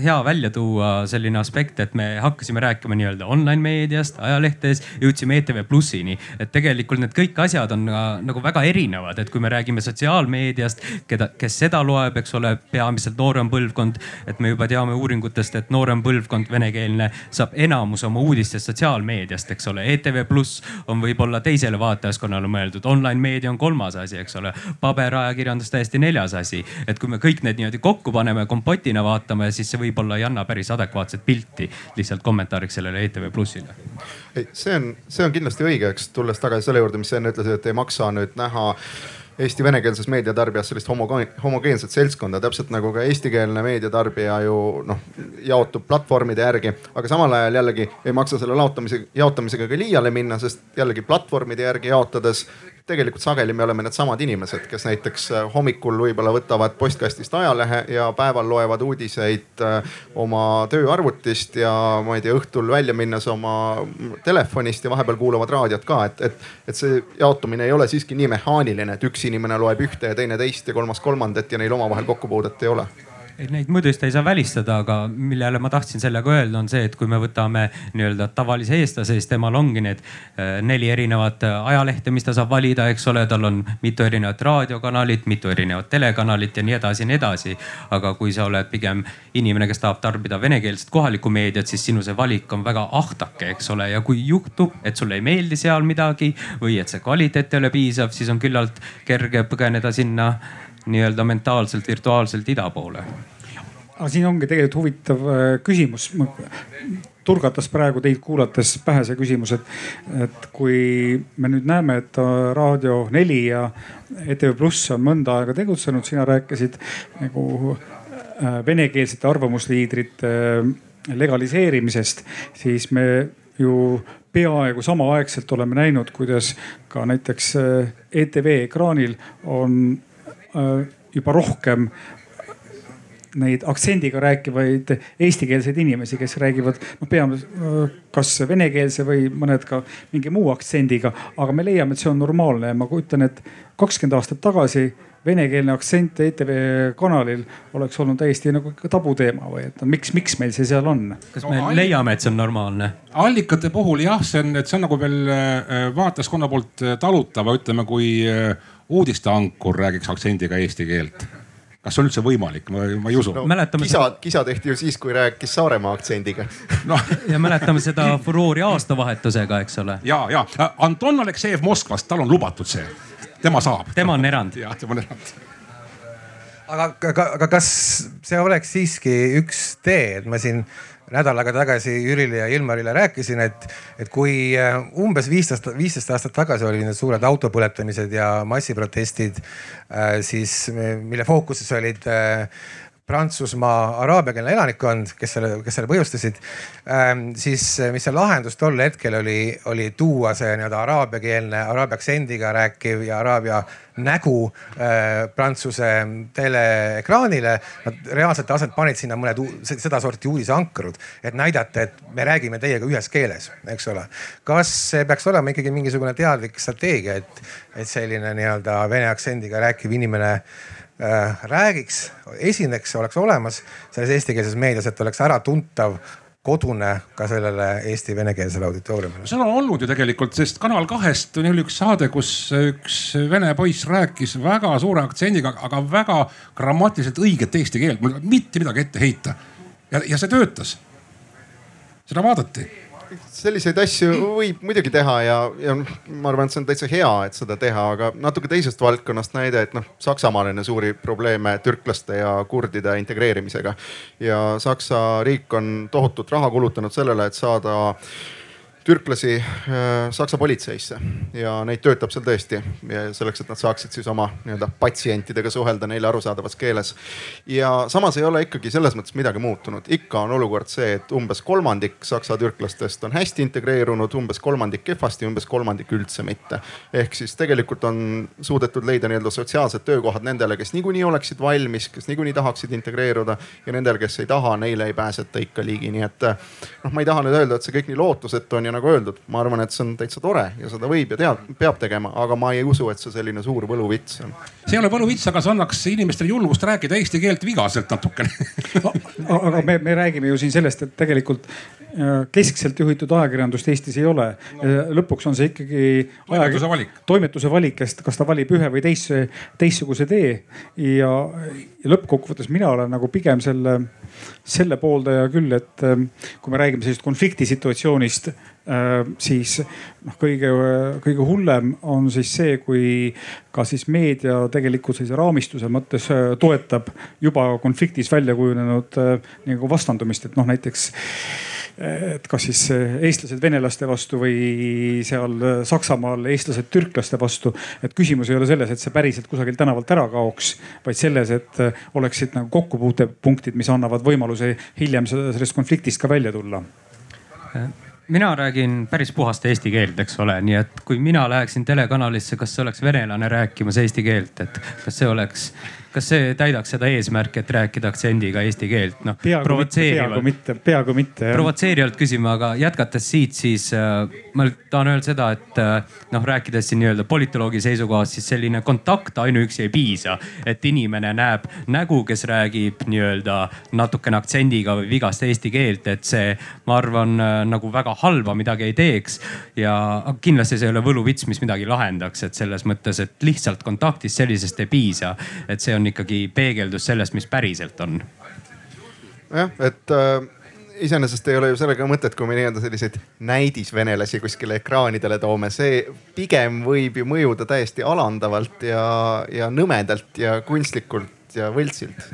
hea välja tuua selline aspekt, et me hakkasime rääkima nii-öelda online meediast, ajalehtedest, jõudsime ETV Plussini. et tegelikult need kõik asjad on nagu väga erinevad, et kui me räägime sotsiaalmeediast, keda, kes seda loeb, eks ole, peamiselt noorem põlvkond. et me juba teame uuringutest, et noorem põlvkond, venekeelne, saab enamus oma uudistest sotsiaalmeediast, eks ole. ETV Pluss on võib-olla teisele vaatajaskonnale mõeldud, online meedia on kolmas asi, eks ole. paberajakirjandus täiesti neljas asi. et kui me kõik need niimoodi kokku paneme kompotina vaatame vaatame, siis see võib-olla ei anna päris adekvaatset pilti lihtsalt kommentaariks sellele ETV Plussile. see on, see on kindlasti õige, eks tulles tagasi selle juurde, mis sa enne ütlesid, et ei maksa nüüd näha Eesti venekeelses meediatarbijas sellist homogeenset seltskonda, täpselt nagu ka eestikeelne meediatarbija ju noh jaotub platvormide järgi. aga samal ajal jällegi ei maksa selle laotamise, jaotamisega ka liiale minna, sest jällegi platvormide järgi jaotades tegelikult sageli me oleme needsamad inimesed, kes näiteks äh, hommikul võib-olla võtavad postkastist ajalehe ja päeval loevad uudiseid äh, oma tööarvutist ja ma ei tea, õhtul välja minnes oma telefonist ja vahepeal kuulavad raadiot ka, et, et, et see jaotumine ei ole siiski nii mehaaniline, et üks inimene loeb ühte ja teine teist ja kolmas kolmandat ja neil omavahel kokkupuudet ei ole et neid muidugi ei saa välistada, aga millele ma tahtsin sellega öelda, on see, et kui me võtame nii-öelda tavalise eestlase, siis temal ongi need äh, neli erinevat äh, ajalehte, mis ta saab valida, eks ole, tal on mitu erinevat raadiokanalit, mitu erinevat telekanalit ja nii edasi ja nii edasi. aga kui sa oled pigem inimene, kes tahab tarbida venekeelset kohalikku meediat, siis sinu see valik on väga ahtake, eks ole, ja kui juhtub, et sulle ei meeldi seal midagi või et see kvaliteet ei ole piisav, siis on küllalt kerge põgeneda sinna nii-öelda mentaalselt virtuaalselt ida poole. aga siin ongi tegelikult huvitav äh, küsimus turgatas praegu teid kuulates pähe see küsimus, et, et kui me nüüd näeme, et Raadio neli ja ETV Pluss on mõnda aega tegutsenud, sina rääkisid nagu äh, venekeelsete arvamusliidrite äh, legaliseerimisest, siis me ju peaaegu samaaegselt oleme näinud, kuidas ka näiteks ETV ekraanil on juba rohkem neid aktsendiga rääkivaid eestikeelseid inimesi, kes räägivad noh, peamiselt äh, kas venekeelse või mõned ka mingi muu aktsendiga, aga me leiame, et see on normaalne ja ma kujutan, et kakskümmend aastat tagasi venekeelne aktsent ETV kanalil oleks olnud täiesti nagu tabuteema või et miks, miks meil see seal on? kas me no, leiame, et see on normaalne? allikate puhul jah, see on, et see on nagu veel äh, vaatajaskonna poolt talutava, ütleme, kui uudisteankur räägiks aktsendiga eesti keelt. kas see on üldse võimalik, ma, ma ei usu no,. kisa, kisa tehti ju siis, kui rääkis Saaremaa aktsendiga no. ja mäletame seda furoori aastavahetusega, eks ole. ja, ja Anton Aleksejev Moskvast, tal on lubatud see, tema saab. tema on erand. jah, tema on erand aga, aga, aga kas see oleks siiski üks tee, et ma siin nädal aega tagasi Jürile ja Ilmarile rääkisin, et, et kui äh, umbes viisteist, viisteist aastat tagasi oli need suured autopõletamised ja massiprotestid, äh, siis mille fookuses olid äh, Prantsusmaa araabiakeelne elanikkond, kes selle, kes selle põhjustasid ähm,. siis mis see lahendus tol hetkel oli, oli tuua see nii-öelda araabiakeelne, araabia aktsendiga rääkiv ja araabia nägu äh, Prantsuse teleekraanile. Nad reaalselt aset panid sinna mõned sedasorti uudiseankrud, et näidata, et me räägime teiega ühes keeles, eks ole. kas see peaks olema ikkagi mingisugune teadlik strateegia, et, et selline nii-öelda vene aktsendiga rääkiv inimene Äh, räägiks, esineks, oleks olemas selles eestikeelses meedias, et oleks äratuntav kodune ka sellele Eesti venekeelsele auditooriumile. seda on olnud ju tegelikult, sest Kanal kahest oli üks saade, kus üks vene poiss rääkis väga suure aktsendiga, aga väga grammatiliselt õiget eesti keelt, mul ei ole mitte midagi ette heita. ja, ja see töötas. seda vaadati selliseid asju võib muidugi teha ja, ja ma arvan, et see on täitsa hea, et seda teha, aga natuke teisest valdkonnast näide, et noh, Saksamaal on ju suuri probleeme türklaste ja kurdide integreerimisega. ja Saksa riik on tohutut raha kulutanud sellele, et saada türklasi äh, Saksa politseisse ja neid töötab seal tõesti selleks, et nad saaksid siis oma nii-öelda patsientidega suhelda neile arusaadavas keeles. ja samas ei ole ikkagi selles mõttes midagi muutunud, ikka on olukord see, et umbes kolmandik Saksa türklastest on hästi integreerunud, umbes kolmandik kehvasti, umbes kolmandik üldse mitte. ehk siis tegelikult on suudetud leida nii-öelda sotsiaalsed töökohad nendele, kes niikuinii oleksid valmis, kes niikuinii tahaksid integreeruda ja nendele, kes ei taha, neile ei pääseta ikka ligi, nii et noh, ma ei taha nüüd öelda, et see kõik nii lootusetu on ja nagu öeldud, ma arvan, et see on täitsa tore ja seda võib ja teab, peab tegema, aga ma ei usu, et see selline suur võluvits on. see ei ole võluvits, aga see annaks inimestele julgust rääkida eesti keelt vigaselt natukene aga me, me räägime ju siin sellest, et tegelikult äh, keskselt juhitud ajakirjandust Eestis ei ole. lõpuks on see ikkagi toimetuse valik, toimetuse valik, kas ta valib ühe või teise, teistsuguse tee ja, ja lõppkokkuvõttes mina olen nagu pigem selle, selle pooldaja küll, et ähm, kui me räägime sellisest konfliktisituatsioonist Äh, siis noh, kõige, kõige hullem on siis see, kui ka siis meedia tegelikult sellise raamistuse mõttes äh, toetab juba konfliktis välja kujunenud äh, nagu vastandumist, et noh näiteks et kas siis eestlased venelaste vastu või seal Saksamaal eestlased türklaste vastu. et küsimus ei ole selles, et see päriselt kusagilt tänavalt ära kaoks, vaid selles, et oleksid nagu kokkupuutepunktid, mis annavad võimaluse hiljem sellest konfliktist ka välja tulla mina räägin päris puhast eesti keelt, eks ole, nii et kui mina läheksin telekanalisse, kas see oleks venelane rääkimas eesti keelt, et kas see oleks kas see täidaks seda eesmärki, et rääkida aktsendiga eesti keelt, noh. mitte, peaaegu mitte, peaaegu mitte. provotseerivalt küsima, aga jätkates siit, siis äh, ma tahan öelda seda, et äh, noh, rääkides siin nii-öelda politoloogi seisukohast, siis selline kontakt ainuüksi ei piisa. et inimene näeb nägu, kes räägib nii-öelda natukene aktsendiga või vigast eesti keelt, et see, ma arvan äh,, nagu väga halba midagi ei teeks. ja kindlasti see ei ole võluvits, mis midagi lahendaks, et selles mõttes, et lihtsalt kontaktist sellisest ei piisa. et see on ikkagi peegeldus sellest, mis päriselt on. jah, et äh, iseenesest ei ole ju sellega mõtet, kui me nii-öelda selliseid näidisvenelasi kuskile ekraanidele toome, see pigem võib ju mõjuda täiesti alandavalt ja, ja nõmedalt ja kunstlikult ja võltsilt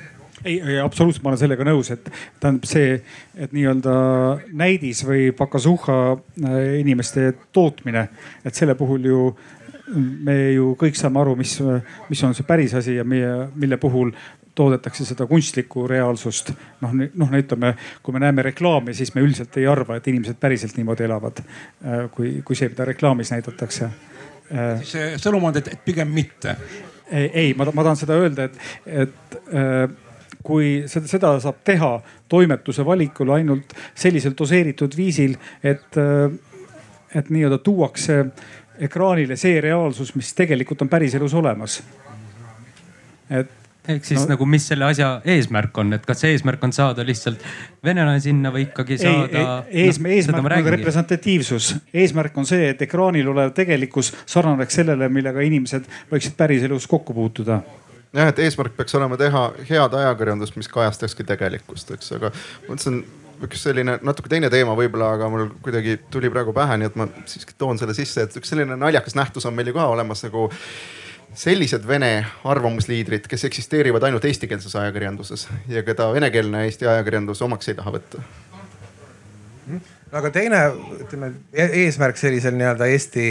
ei, ei absoluutselt, ma olen sellega nõus, et tähendab see, et nii-öelda näidis või pakasuhha äh, inimeste tootmine, et selle puhul ju me ju kõik saame aru, mis, mis on see päris asi ja meie, mille puhul toodetakse seda kunstlikku reaalsust. noh, noh ütleme, kui me näeme reklaami, siis me üldiselt ei arva, et inimesed päriselt niimoodi elavad, äh, kui, kui see, mida reklaamis näidatakse. Äh, siis see sõnum on, et pigem mitte. ei, ei, ma, ma tahan seda öelda, et, et äh, kui seda, seda saab teha toimetuse valikul ainult sellisel doseeritud viisil, et, et nii-öelda tuuakse ekraanile see reaalsus, mis tegelikult on päriselus olemas. et ehk siis no, nagu, mis selle asja eesmärk on, et kas see eesmärk on saada lihtsalt venelane sinna või ikkagi saada? eesmärk, no, eesmärk on representatiivsus, eesmärk on see, et ekraanil olev tegelikkus sarnaneks sellele, millega inimesed võiksid päriselus kokku puutuda jah, et eesmärk peaks olema teha head ajakirjandust, mis kajastakski tegelikkust, eks, aga mõtlesin üks selline natuke teine teema võib-olla, aga mul kuidagi tuli praegu pähe, nii et ma siiski toon selle sisse, et üks selline naljakas nähtus on meil ju ka olemas nagu sellised vene arvamusliidrid, kes eksisteerivad ainult eestikeelses ajakirjanduses ja keda venekeelne Eesti ajakirjandus omaks ei taha võtta. Aga teine, ütleme e-, eesmärk sellisel nii-öelda Eesti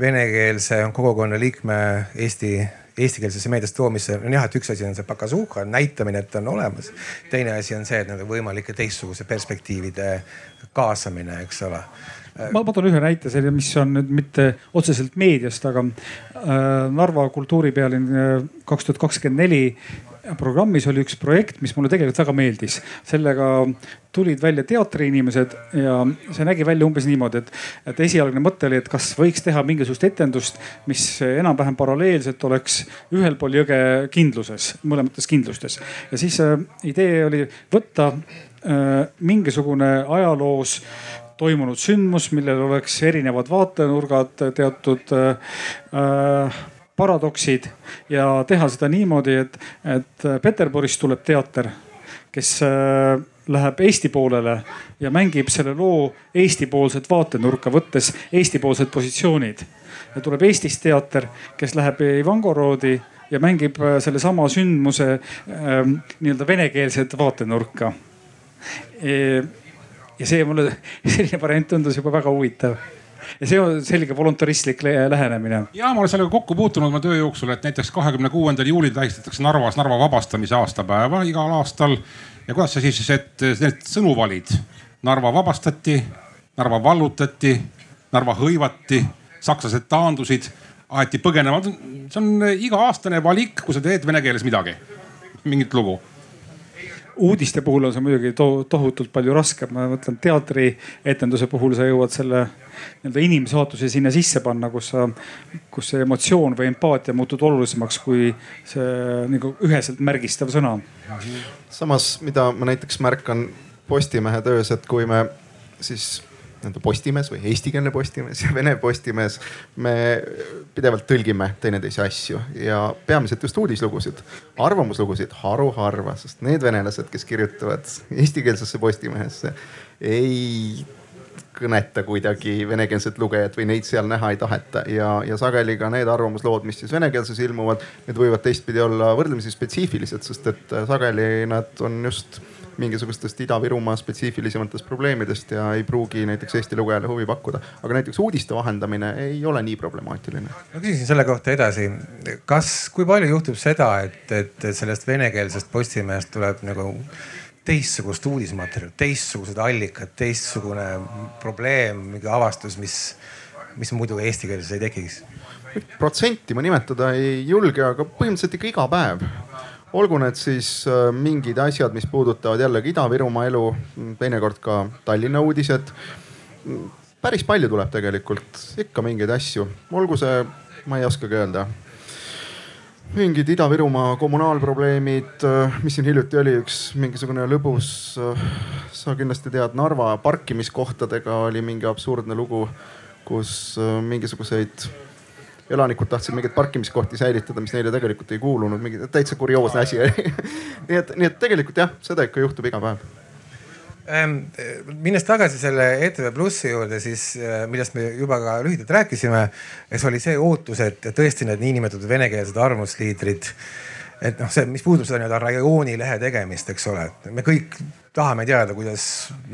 venekeelse kogukonna liikme Eesti eestikeelsesse meediasse toomisse on jah, et üks asi on see pakasuhha näitamine, et on olemas. teine asi on see, et nende võimalike teistsuguse perspektiivide kaasamine, eks ole ma, ma toon ühe näite, selle, mis on nüüd mitte otseselt meediast, aga äh, Narva kultuuripealinn äh, kaks tuhat kakskümmend neli programmis oli üks projekt, mis mulle tegelikult väga meeldis. sellega tulid välja teatriinimesed ja see nägi välja umbes niimoodi, et, et esialgne mõte oli, et kas võiks teha mingisugust etendust, mis enam-vähem paralleelselt oleks ühel pool jõge kindluses, mõlemates kindlustes. ja siis äh, idee oli võtta äh, mingisugune ajaloos toimunud sündmus, millel oleks erinevad vaatenurgad, teatud äh, paradoksid ja teha seda niimoodi, et, et Peterburist tuleb teater, kes äh, läheb Eesti poolele ja mängib selle loo Eesti-poolset vaatenurka, võttes Eesti-poolsed positsioonid. ja tuleb Eestist teater, kes läheb Ivangoroodi ja mängib äh, sellesama sündmuse äh, nii-öelda venekeelset vaatenurka e ja see mulle, selline variant tundus juba väga huvitav ja see on selge voluntaristlik lähenemine. ja ma olen sellega kokku puutunud oma töö jooksul, et näiteks kahekümne kuuendal juulil tähistatakse Narvas Narva vabastamise aastapäeva igal aastal. ja kuidas sa siis, et need sõnu valid? Narva vabastati, Narva vallutati, Narva hõivati, sakslased taandusid, aeti põgenema. see on iga-aastane valik, kui sa teed vene keeles midagi, mingit lugu uudiste puhul on see muidugi to tohutult palju raskem, ma mõtlen teatrietenduse puhul sa jõuad selle nii-öelda inimsaatuse sinna sisse panna, kus sa, kus see emotsioon või empaatia muutub olulisemaks kui see nagu üheselt märgistav sõna. samas, mida ma näiteks märkan Postimehe töös, et kui me siis nii-öelda Postimees või eestikeelne Postimees ja vene Postimees. me pidevalt tõlgime teineteise asju ja peamiselt just uudislugusid, arvamuslugusid haruharva, sest need venelased, kes kirjutavad eestikeelsesse Postimehesse, ei kõneta kuidagi venekeelset lugejat või neid seal näha ei taheta ja, ja sageli ka need arvamuslood, mis siis venekeelses ilmuvad, need võivad teistpidi olla võrdlemisi spetsiifilised, sest et sageli nad on just mingisugustest Ida-Virumaa spetsiifilisematest probleemidest ja ei pruugi näiteks Eesti lugejale huvi pakkuda. aga näiteks uudiste vahendamine ei ole nii problemaatiline. ma küsisin selle kohta edasi. kas, kui palju juhtub seda, et, et sellest venekeelsest Postimehest tuleb nagu teistsugust uudismaterjali, teistsugused allikad, teistsugune probleem, mingi avastus, mis, mis muidu eesti keeles ei tekiks? protsenti ma nimetada ei julge, aga põhimõtteliselt ikka iga päev olgu need siis äh, mingid asjad, mis puudutavad jällegi Ida-Virumaa elu, teinekord ka Tallinna uudised. päris palju tuleb tegelikult ikka mingeid asju, olgu see, ma ei oskagi öelda mingid Ida-Virumaa kommunaalprobleemid, äh, mis siin hiljuti oli, üks mingisugune lõbus, äh, sa kindlasti tead, Narva parkimiskohtadega oli mingi absurdne lugu, kus mingisuguseid elanikud tahtsid mingeid parkimiskohti säilitada, mis neile tegelikult ei kuulunud, mingi täitsa kurioosne asi nii et, nii et tegelikult jah, seda ikka juhtub iga päev. Ähm, minnes tagasi selle ETV Plussi juurde, siis äh, millest me juba ka lühidalt rääkisime, eks oli see ootus, et tõesti need niinimetatud venekeelsed arvamusliidrid et noh, see, mis puudutab seda nii-öelda rajooni lehe tegemist, eks ole, et me kõik tahame teada, kuidas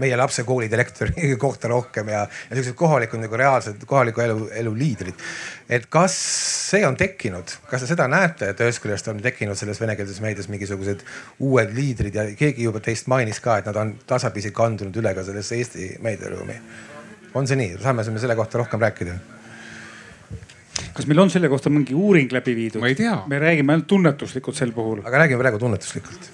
meie lapse kooli direktori kohta rohkem ja, ja siuksed kohalikud nagu reaalsed kohaliku elu, elu liidrid. et kas see on tekkinud, kas te seda näete, et ühest küljest on tekkinud selles venekeelses meedias mingisugused uued liidrid ja keegi juba teist mainis ka, et nad on tasapisi kandunud üle ka sellesse Eesti meediaruumi. on see nii, saame me selle kohta rohkem rääkida? Kas meil on selle kohta mingi uuring läbi viidud? ma ei tea. me räägime ainult tunnetuslikult sel puhul. aga räägime praegu tunnetuslikult.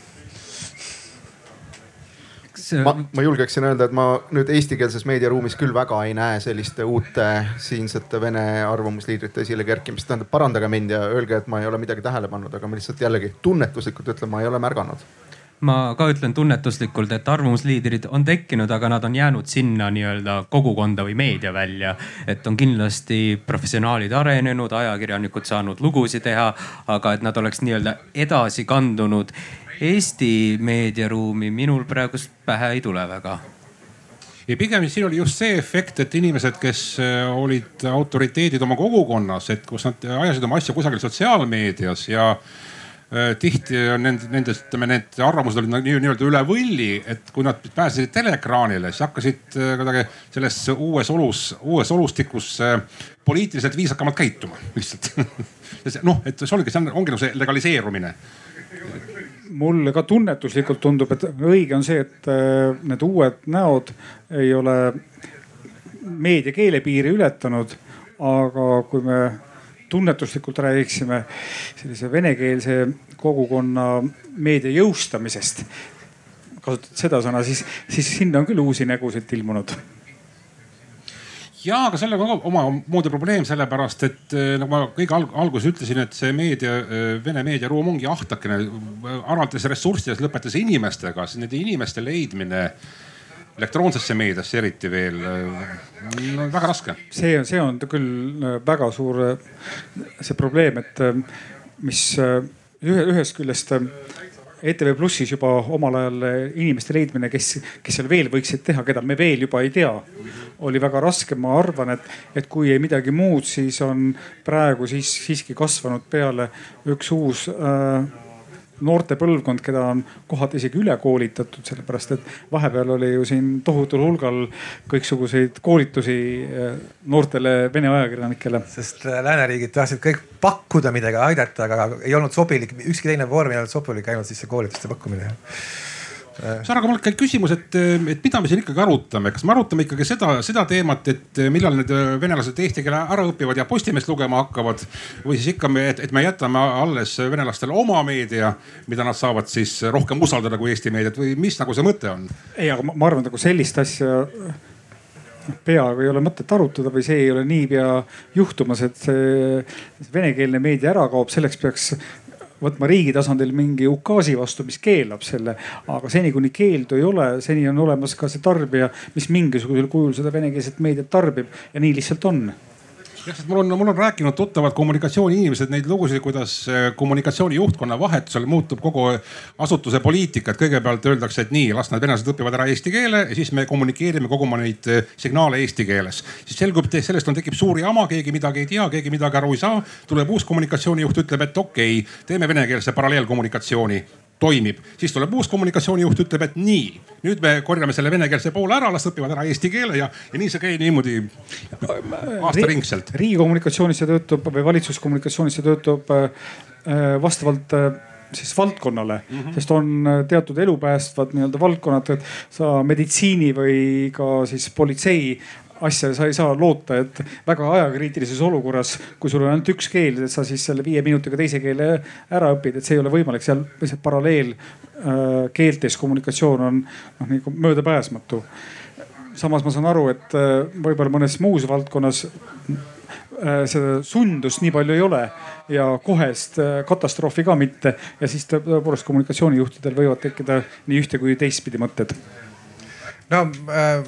ma, ma julgeksin öelda, et ma nüüd eestikeelses meediaruumis küll väga ei näe selliste uute siinsete vene arvamusliidrite esile kerkimist. tähendab, parandage mind ja öelge, et ma ei ole midagi tähele pannud, aga ma lihtsalt jällegi tunnetuslikult ütlen, ma ei ole märganud ma ka ütlen tunnetuslikult, et arvamusliidrid on tekkinud, aga nad on jäänud sinna nii-öelda kogukonda või meedia välja. et on kindlasti professionaalid arenenud, ajakirjanikud saanud lugusid teha, aga et nad oleks nii-öelda edasi kandunud Eesti meediaruumi, minul praegust pähe ei tule väga ja pigem siin oli just see efekt, et inimesed, kes äh, olid autoriteedid oma kogukonnas, et kus nad ajasid oma asja kusagil sotsiaalmeedias ja tihti on nende, nende, ütleme, need arvamused olid nii-öelda üle võlli, et kui nad pääsesid teleekraanile, siis hakkasid äh, kuidagi selles uues olus, uues olustikus poliitiliselt viisakamalt käituma lihtsalt noh, et see oligi, see ongi nagu see legaliseerumine mulle ka tunnetuslikult tundub, et õige on see, et äh, need uued näod ei ole meedia keelepiiri ületanud. aga kui me tunnetuslikult räägiksime sellise venekeelse kogukonna meedia jõustamisest, kasutad seda sõna, siis, siis sinna on küll uusi nägusid ilmunud. Ja, aga sellega on ka omamoodi probleem, sellepärast et eh, nagu ma kõige alg alguses ütlesin, et see meedia, eh, Vene meediaruum ongi ahtakene, alates ressurssidest, lõpetades inimestega, siis nende inimeste leidmine elektroonsesse meediasse eriti veel no, väga raske. see on, see on küll väga suur see probleem, et mis ühe, ühest küljest ETV Plussis juba omal ajal inimeste leidmine, kes, kes seal veel võiksid teha, keda me veel juba ei tea, oli väga raske. ma arvan, et, et kui ei midagi muud, siis on praegu siis siiski kasvanud peale üks uus äh, noorte põlvkond, keda on kohati isegi üle koolitatud, sellepärast et vahepeal oli ju siin tohutul hulgal kõiksuguseid koolitusi eh, noortele Vene ajakirjanikele. sest eh, lääneriigid tahtsid kõik pakkuda midagi, aidata, aga ei olnud sobilik, ükski teine vorm ei olnud sobilik, ainult siis see koolituste pakkumine Sarga, mul käib küsimus, et, et mida me siin ikkagi arutame, kas me arutame ikkagi seda, seda teemat, et millal need venelased eesti keele ära õpivad ja Postimeest lugema hakkavad? Või siis ikka me, et, et me jätame alles venelastele oma meedia, mida nad saavad siis rohkem usaldada kui Eesti meediat? Või mis nagu see mõte on? ei, aga ma, ma arvan, nagu sellist asja peaaegu ei ole mõtet arutada või see ei ole niipea juhtumas, et see venekeelne meedia ära kaob, selleks peaks võtma riigi tasandil mingi ukaasi vastu, mis keelab selle. aga seni, kuni keeldu ei ole, seni on olemas ka see tarbija, mis mingisugusel kujul seda venekeelset meediat tarbib ja nii lihtsalt on jah, sest mul on, mul on rääkinud tuttavad kommunikatsiooniinimesed neid lugusid, kuidas äh, kommunikatsiooni juhtkonna vahetusel muutub kogu asutuse poliitika, et kõigepealt öeldakse, et nii, las nad venelased õpivad ära eesti keele ja siis me kommunikeerime kogu oma neid äh, signaale eesti keeles. siis selgub, et sellest on, tekib suur jama, keegi midagi ei tea, keegi midagi aru ei saa. tuleb uus kommunikatsioonijuht, ütleb, et okei okay,, teeme venekeelse paralleelkommunikatsiooni toimib, siis tuleb uus kommunikatsioonijuht, ütleb, et nii, nüüd me korjame selle venekeelse poole ära, las õpivad ära eesti keele ja, ja nii see käib niimoodi aastaringselt. riigi kommunikatsioonis see töötab või valitsuskommunikatsioonis see töötab äh, äh, vastavalt äh, siis valdkonnale mm, -hmm. sest on teatud elupäästvad nii-öelda valdkonnad, et sa meditsiini või ka siis politsei asja sa ei saa loota, et väga ajakriitilises olukorras, kui sul on ainult üks keel, et sa siis selle viie minutiga teise keele ära õpid, et see ei ole võimalik, seal lihtsalt paralleel äh, kommunikatsioon on noh nagu möödapääsmatu. samas ma saan aru, et äh, võib-olla mõnes muus valdkonnas äh, seda sundust nii palju ei ole ja kohest katastroofi ka mitte. Ja siis tõepoolest kommunikatsioonijuhtidel võivad tekkida nii ühte kui teistpidi mõtted no äh,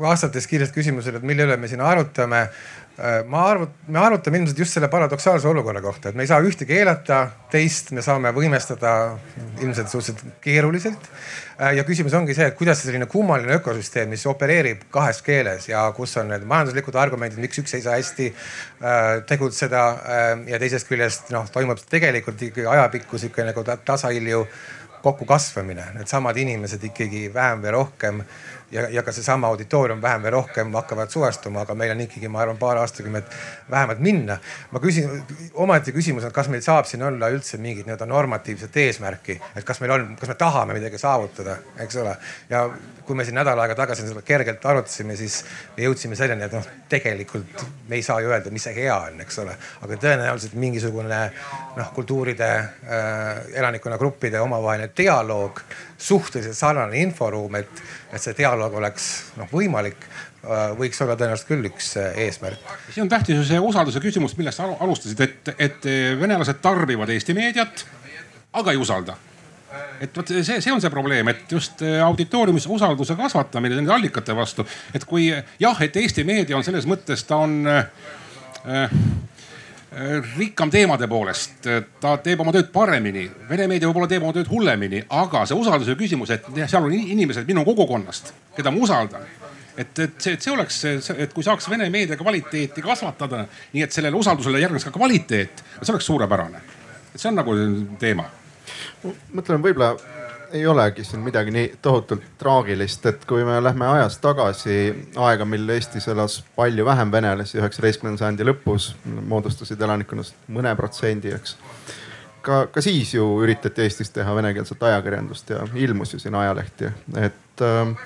vastates kiirelt küsimusele, et mille üle me siin arutame äh,. ma arvan, me arutame ilmselt just selle paradoksaalse olukorra kohta, et me ei saa ühte keelata, teist me saame võimestada ilmselt suhteliselt keeruliselt äh,. ja küsimus ongi see, et kuidas selline kummaline ökosüsteem, mis opereerib kahes keeles ja kus on need majanduslikud argumendid, miks üks ei saa hästi tegutseda ja teisest küljest noh, toimub tegelikult ikkagi ajapikku sihuke nagu tasahilju kokkukasvamine, needsamad inimesed ikkagi vähem või rohkem ja, ja ka seesama auditoorium vähem või rohkem hakkavad suvestuma, aga meil on ikkagi, ma arvan, paar aastakümmet vähemalt minna. ma küsin, omaette küsimus on, kas meil saab siin olla üldse mingit nii-öelda normatiivset eesmärki, et kas meil on, kas me tahame midagi saavutada, eks ole. ja kui me siin nädal aega tagasi seda kergelt arutasime, siis me jõudsime selleni, et noh, tegelikult me ei saa ju öelda, mis see hea on, eks ole. aga tõenäoliselt mingisugune noh, kultuuride äh,, elanikkonnagruppide omavaheline dialoog, suhteliselt sarnane inforuum, et, et see dialoog oleks noh võimalik äh, võiks olla tõenäoliselt küll üks äh, eesmärk. siin on tähtis ju see usalduse küsimus, millest sa alustasid, et, et venelased tarbivad Eesti meediat, aga ei usalda et vot see, see on see probleem, et just äh, auditooriumis usalduse kasvatamine nende allikate vastu, et kui jah, et Eesti meedia on selles mõttes, ta on äh, äh, rikkam teemade poolest, ta teeb oma tööd paremini. Vene meedia võib-olla teeb oma tööd hullemini, aga see usalduse küsimus, et seal on inimesed minu kogukonnast, keda ma usaldan et, et see, et see oleks et kui saaks Vene meedia kvaliteeti kasvatada, nii et sellele usaldusele järgneks ka kvaliteet, see oleks suurepärane. et see on nagu teema. Mõtlen, võib-olla ei olegi siin midagi nii tohutult traagilist, et kui me lähme ajas tagasi aega, mil Eestis elas palju vähem venelasi, üheksateistkümnenda sajandi lõpus moodustasid elanikkonnast mõne protsendi, eks. ka, ka siis ju üritati Eestis teha venekeelset ajakirjandust ja ilmus ju siin ajalehti, et äh,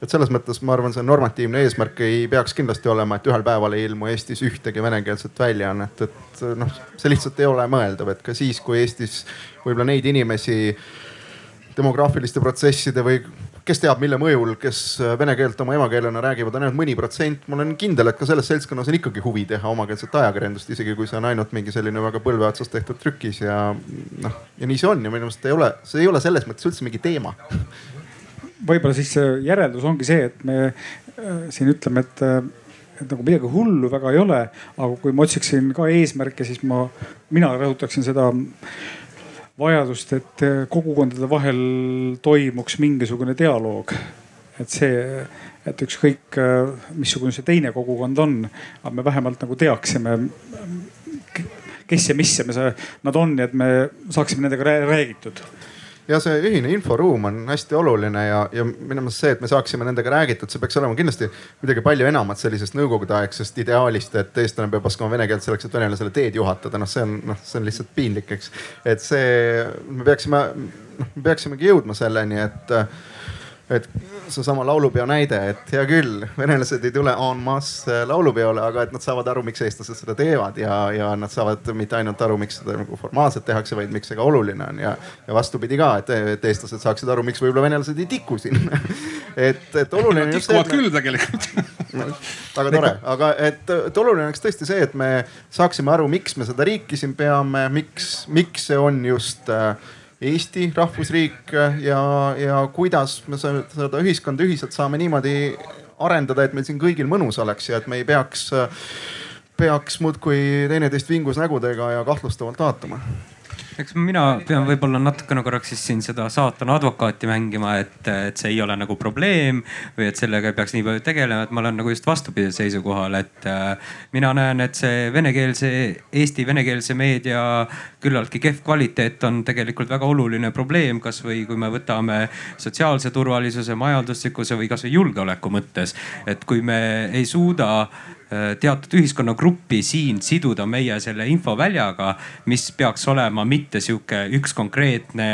et selles mõttes ma arvan, see normatiivne eesmärk ei peaks kindlasti olema, et ühel päeval ei ilmu Eestis ühtegi venekeelset väljaannet, et noh, see lihtsalt ei ole mõeldav, et ka siis, kui Eestis võib-olla neid inimesi demograafiliste protsesside või kes teab, mille mõjul, kes vene keelt oma emakeelena räägivad, on ainult mõni protsent. ma olen kindel, et ka selles seltskonnas on ikkagi huvi teha omakeelset ajakirjandust, isegi kui see on ainult mingi selline väga põlve otsas tehtud trükis ja noh, ja nii see on ja minu meelest ei ole, see ei ole selles mõttes üldse mingi teema võib-olla siis järeldus ongi see, et me äh, siin ütleme, et äh, et nagu midagi hullu väga ei ole, aga kui ma otsiksin ka eesmärke, siis ma, mina rõhutaksin seda vajadust, et äh, kogukondade vahel toimuks mingisugune dialoog. et see, et ükskõik missugune see teine kogukond on, aga me vähemalt nagu teaksime, kes ja mis ja me, nad on ja et me saaksime nendega räägitud ja see ühine inforuum on hästi oluline ja, ja minu meelest see, et me saaksime nendega räägitud, see peaks olema kindlasti midagi palju enamat sellisest nõukogudeaegsest ideaalist, et eestlane peab oskama vene keelt selleks, et venelasele teed juhatada. noh, see on, noh, see on lihtsalt piinlik, eks. et see, me peaksime, noh, me peaksimegi jõudma selleni, et et seesama laulupeo näide, et hea küll, venelased ei tule en masse laulupeole, aga et nad saavad aru, miks eestlased seda teevad ja, ja nad saavad mitte ainult aru, miks seda nagu formaalselt tehakse, vaid miks see ka oluline on ja, ja vastupidi ka, et, et eestlased saaksid aru, miks võib-olla venelased ei tiku sinna et, et oluline see. tikuvad küll tegelikult väga tore, aga et, et oluline oleks tõesti see, et me saaksime aru, miks me seda riiki siin peame, miks, miks see on just äh, Eesti rahvusriik ja, ja kuidas me seda ühiskonda ühiselt saame niimoodi arendada, et meil siin kõigil mõnus oleks ja et me ei peaks, peaks muudkui teineteist vingus nägudega ja kahtlustavalt vaatama eks mina pean võib-olla natukene korraks siis siin seda saatana advokaati mängima, et, et see ei ole nagu probleem või et sellega ei peaks nii palju tegelema, et ma olen nagu just vastupidisel seisukohal, et äh, mina näen, et see venekeelse, Eesti venekeelse meedia küllaltki kehv kvaliteet on tegelikult väga oluline probleem, kasvõi kui me võtame sotsiaalse turvalisuse, majanduslikkuse või kasvõi julgeoleku mõttes. et kui me ei suuda teatud ühiskonnagruppi siin siduda meie selle infoväljaga, mis peaks olema mitte sihuke üks konkreetne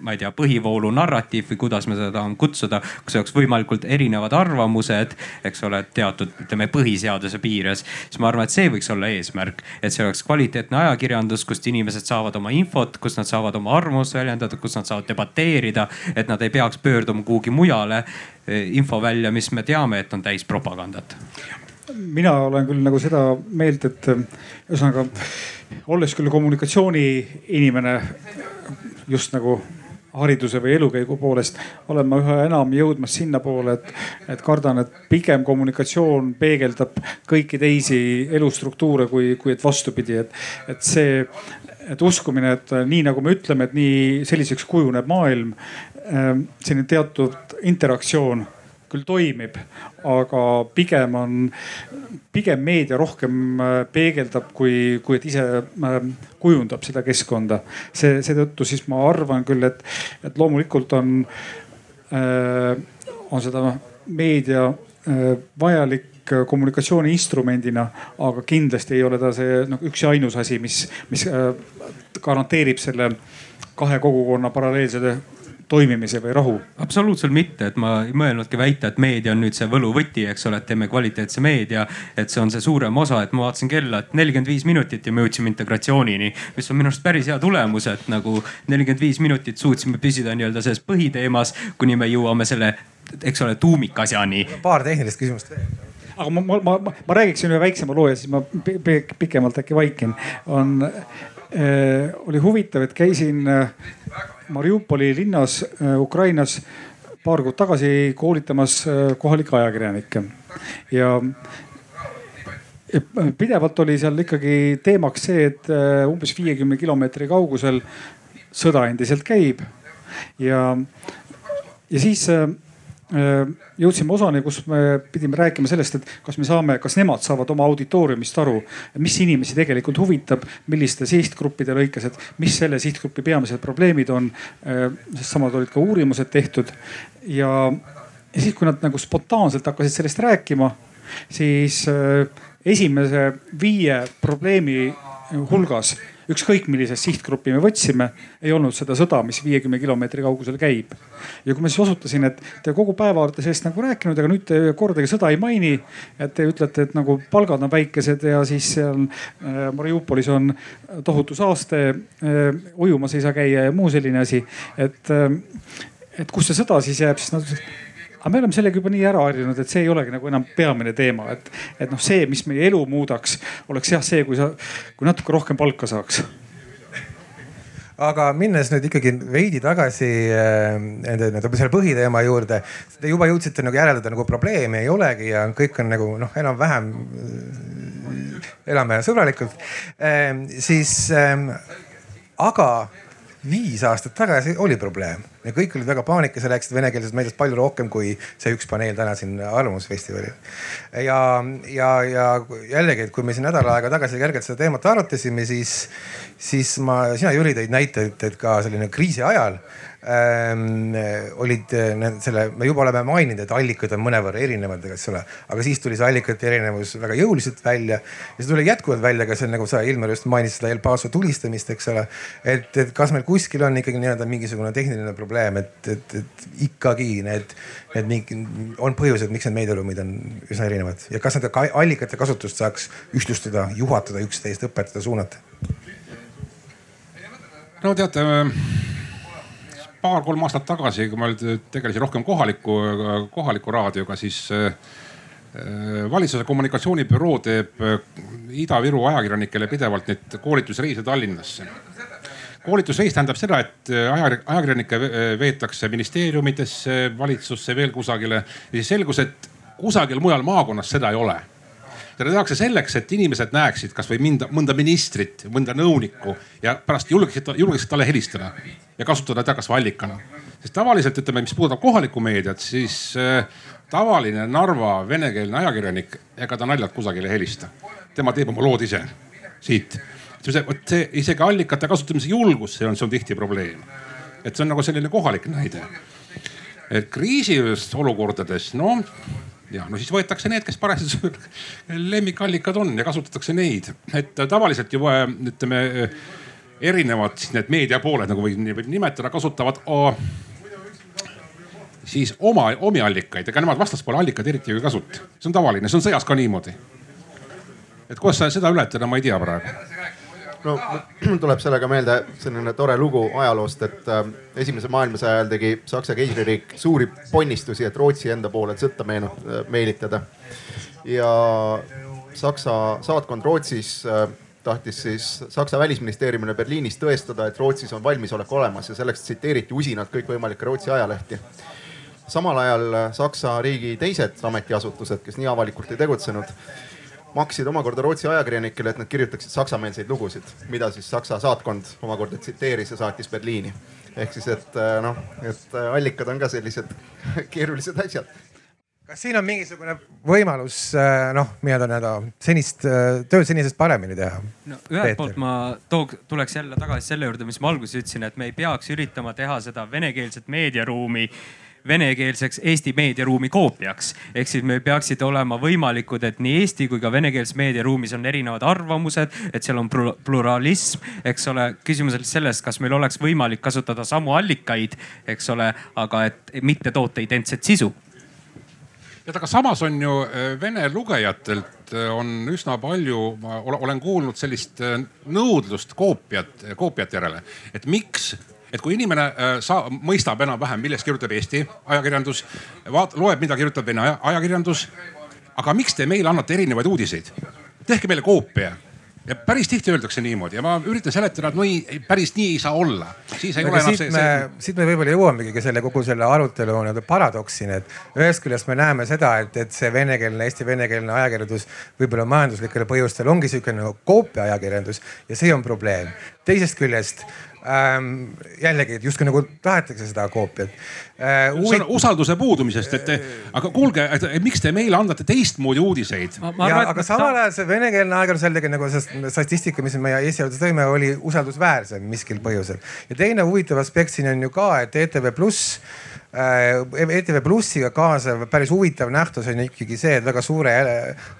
ma ei tea, põhivoolu narratiiv või kuidas me seda tahame kutsuda, kus oleks võimalikult erinevad arvamused, eks ole, teatud, ütleme põhiseaduse piires. siis ma arvan, et see võiks olla eesmärk, et see oleks kvaliteetne ajakirjandus, kust inimesed saavad oma infot, kus nad saavad oma arvamust väljendada, kus nad saavad debateerida, et nad ei peaks pöörduma kuhugi mujale eh, info välja, mis me teame, et on täis propagandat mina olen küll nagu seda meelt, et ühesõnaga olles küll kommunikatsiooni inimene just nagu hariduse või elukäigu poolest olen ma üha enam jõudmas sinnapoole, et, et kardan, et pigem kommunikatsioon peegeldab kõiki teisi elustruktuure, kui, kui et vastupidi, et, et see, et uskumine, et nii nagu me ütleme, et nii selliseks kujuneb maailm. selline teatud interaktsioon küll toimib, aga pigem on, pigem meedia rohkem äh, peegeldab, kui, kui et ise äh, kujundab seda keskkonda. see, seetõttu siis ma arvan küll, et, et loomulikult on, äh, on seda meedia vajalik kommunikatsiooniinstrumendina, aga kindlasti ei ole ta see noh, üks ja ainus asi, mis, mis garanteerib selle kahe kogukonna paralleelse toimimise või rahu? absoluutselt mitte, et ma ei mõelnudki väita, et meedia on nüüd see võluvõti, eks ole, et teeme kvaliteetse meedia. et see on see suurem osa, et ma vaatasin kella, et nelikümmend viis minutit ja me jõudsime integratsioonini, mis on minu arust päris hea tulemus, et nagu nelikümmend viis minutit suutsime püsida nii-öelda selles põhiteemas, kuni me jõuame selle, eks ole, tuumikasjani. paar tehnilist küsimust veel aga ma, ma, ma, ma räägiksin ühe väiksema loo ja siis ma pikemalt äkki vaikin. on äh,, oli huvitav, et käisin äh, Mariupoli linnas Ukrainas paar kuud tagasi koolitamas kohalikke ajakirjanikke. Ja pidevalt oli seal ikkagi teemaks see, et umbes viiekümne kilomeetri kaugusel sõda endiselt käib. Ja, ja siis Äh, jõudsime osani, kus me pidime rääkima sellest, et kas me saame, kas nemad saavad oma auditooriumist aru, mis inimesi tegelikult huvitab, milliste sihtgruppide lõikes, et mis selle sihtgrupi peamised probleemid on. Äh, sest samad olid ka uurimused tehtud ja, ja siis, kui nad nagu spontaanselt hakkasid sellest rääkima, siis äh, esimese viie probleemi hulgas ükskõik millisest sihtgruppi me võtsime, ei olnud seda sõda, mis viiekümne kilomeetri kaugusel käib. ja kui ma siis osutasin, et te kogu päeva olete sellest nagu rääkinud, aga nüüd te kordagi sõda ei maini. et te ütlete, et nagu palgad on väikesed ja siis seal äh, Mariupolis on tohutu saaste, äh, ujumas ei saa käia ja muu selline asi. et, äh, et kus see sõda siis jääb, siis nad aga me oleme sellega juba nii ära harjunud, et see ei olegi nagu enam peamine teema, et, et noh, see, mis meie elu muudaks, oleks jah see, kui sa, kui natuke rohkem palka saaks aga minnes nüüd ikkagi veidi tagasi äh, nende nii-öelda selle põhiteema juurde. Te juba jõudsite nagu järeldada nagu probleemi ei olegi ja kõik on nagu noh, enam-vähem äh, elame sõbralikult. Ähm, siis ähm, aga viis aastat tagasi oli probleem ja kõik olid väga paanikas ja rääkisid venekeelsest meediast palju rohkem kui see üks paneel täna siin Arvamusfestivalil. ja, ja, ja jällegi, et kui me siin nädal aega tagasi kergelt seda teemat arutasime, siis, siis ma, sina Jüri tõid näite, et, et ka selline kriisi ajal ähm, olid äh, selle, me juba oleme maininud, et allikad on mõnevõrra erinevad, eks ole, aga siis tuli see allikate erinevus väga jõuliselt välja ja see tuli jätkuvalt välja ka seal nagu sa Ilmar just mainisid seda El Paso tulistamist, eks ole. et, et kas meil kuskil on ikkagi nii-öelda mingisugune tehniline probleem, et, et, et ikkagi need, need mingi on põhjused, miks need meediaruumid on üsna erinevad ja kas nende allikate kasutust saaks ühtlustada, juhatada, üksteist õpetada, suunata? no teate paar-kolm aastat tagasi, kui ma tegelesin rohkem kohaliku, kohaliku raadioga, siis äh, valitsuse kommunikatsioonibüroo teeb äh, Ida-Viru ajakirjanikele pidevalt neid koolitusreise Tallinnasse. Koolitusreis tähendab seda, et äh, ajakirjanikke veetakse ministeeriumidesse, valitsusse, veel kusagile ja siis selgus, et kusagil mujal maakonnas seda ei ole seda tehakse selleks, et inimesed näeksid kasvõi mõnda, mõnda ministrit, mõnda nõunikku ja pärast julgeksid, julgeksid talle helistada ja kasutada teda kasvõi allikana. sest tavaliselt ütleme, mis puudutab kohalikku meediat, siis äh, tavaline Narva venekeelne ajakirjanik, ega ta naljalt kusagile ei helista. tema teeb oma lood ise siit. Vot see isegi allikate kasutamise julgus, see on, see on tihti probleem. et see on nagu selline kohalik näide. et kriisiolukordades, noh ja no siis võetakse need, kes parasjagu lemmikallikad on ja kasutatakse neid, et tavaliselt juba ütleme erinevad siis need meediapooled nagu võib, võib nimetada, kasutavad o, siis oma, omi allikaid, ega nemad vastaspoole allikaid eriti ei kasuta. see on tavaline, see on sõjas ka niimoodi. et kuidas seda ületada, ma ei tea praegu no mul tuleb sellega meelde selline tore lugu ajaloost, et äh, esimese maailmasõja ajal tegi Saksa keisririik suuri ponnistusi, et Rootsi enda poole sõtta meenu-, äh, meelitada. ja Saksa saatkond Rootsis äh, tahtis siis Saksa välisministeeriumile Berliinis tõestada, et Rootsis on valmisolek olemas ja selleks tsiteeriti usinalt kõikvõimalikke Rootsi ajalehti. samal ajal Saksa riigi teised ametiasutused, kes nii avalikult ei tegutsenud maksid omakorda Rootsi ajakirjanikele, et nad kirjutaksid saksameelseid lugusid, mida siis Saksa saatkond omakorda tsiteeris ja saatis Berliini. ehk siis, et äh, noh, et äh, allikad on ka sellised keerulised asjad kas siin on mingisugune võimalus äh, noh, nii-öelda nii-öelda senist tööd senisest paremini teha? no ühelt Peeter. poolt ma tooks, tuleks jälle tagasi selle juurde, mis ma alguses ütlesin, et me ei peaks üritama teha seda venekeelset meediaruumi äh, venekeelseks Eesti meediaruumi koopiaks. ehk siis meil peaksid olema võimalikud, et nii eesti kui ka venekeelses meediaruumis on erinevad arvamused, et seal on pluralism, eks ole. küsimus on selles, kas meil oleks võimalik kasutada samu allikaid, eks ole, aga et mitte toota identset sisu tead, aga samas on ju äh, vene lugejatelt äh, on üsna palju, ma olen kuulnud sellist äh, nõudlust koopiat, koopiate järele, et miks et kui inimene äh, sa, mõistab enam-vähem, millest kirjutab Eesti ajakirjandus, vaat-, loeb, mida kirjutab Vene ajakirjandus. aga miks te meile annate erinevaid uudiseid? tehke meile koopia ja päris tihti öeldakse niimoodi ja ma üritan seletada, et no ei, päris nii ei saa olla. siis ei Aga ole enam see, me, see siit me võib-olla jõuamegi selle kogu selle arutelu nii-öelda paradoksini, et ühest küljest me näeme seda, et, et see venekeelne, Eesti venekeelne ajakirjandus võib-olla majanduslikel põhjustel ongi niisugune nagu koopiaajakirjandus ja see on probleem. teisest küljest ähm, jällegi, et justkui nagu tahetakse seda koopiat äh,. see on usalduse puudumisest, et aga kuulge, miks te meile annate teistmoodi uudiseid? ja, aga samal ajal see venekeelne ajakirjandus jällegi nagu see statistika, mis me esialgu tõime, oli usaldusväärsem miskil põhjusel. ja teine huvitav aspekt siin on ju ka, et ETV Pluss ETV Plussiga kaasav päris huvitav nähtus on ikkagi see, et väga suure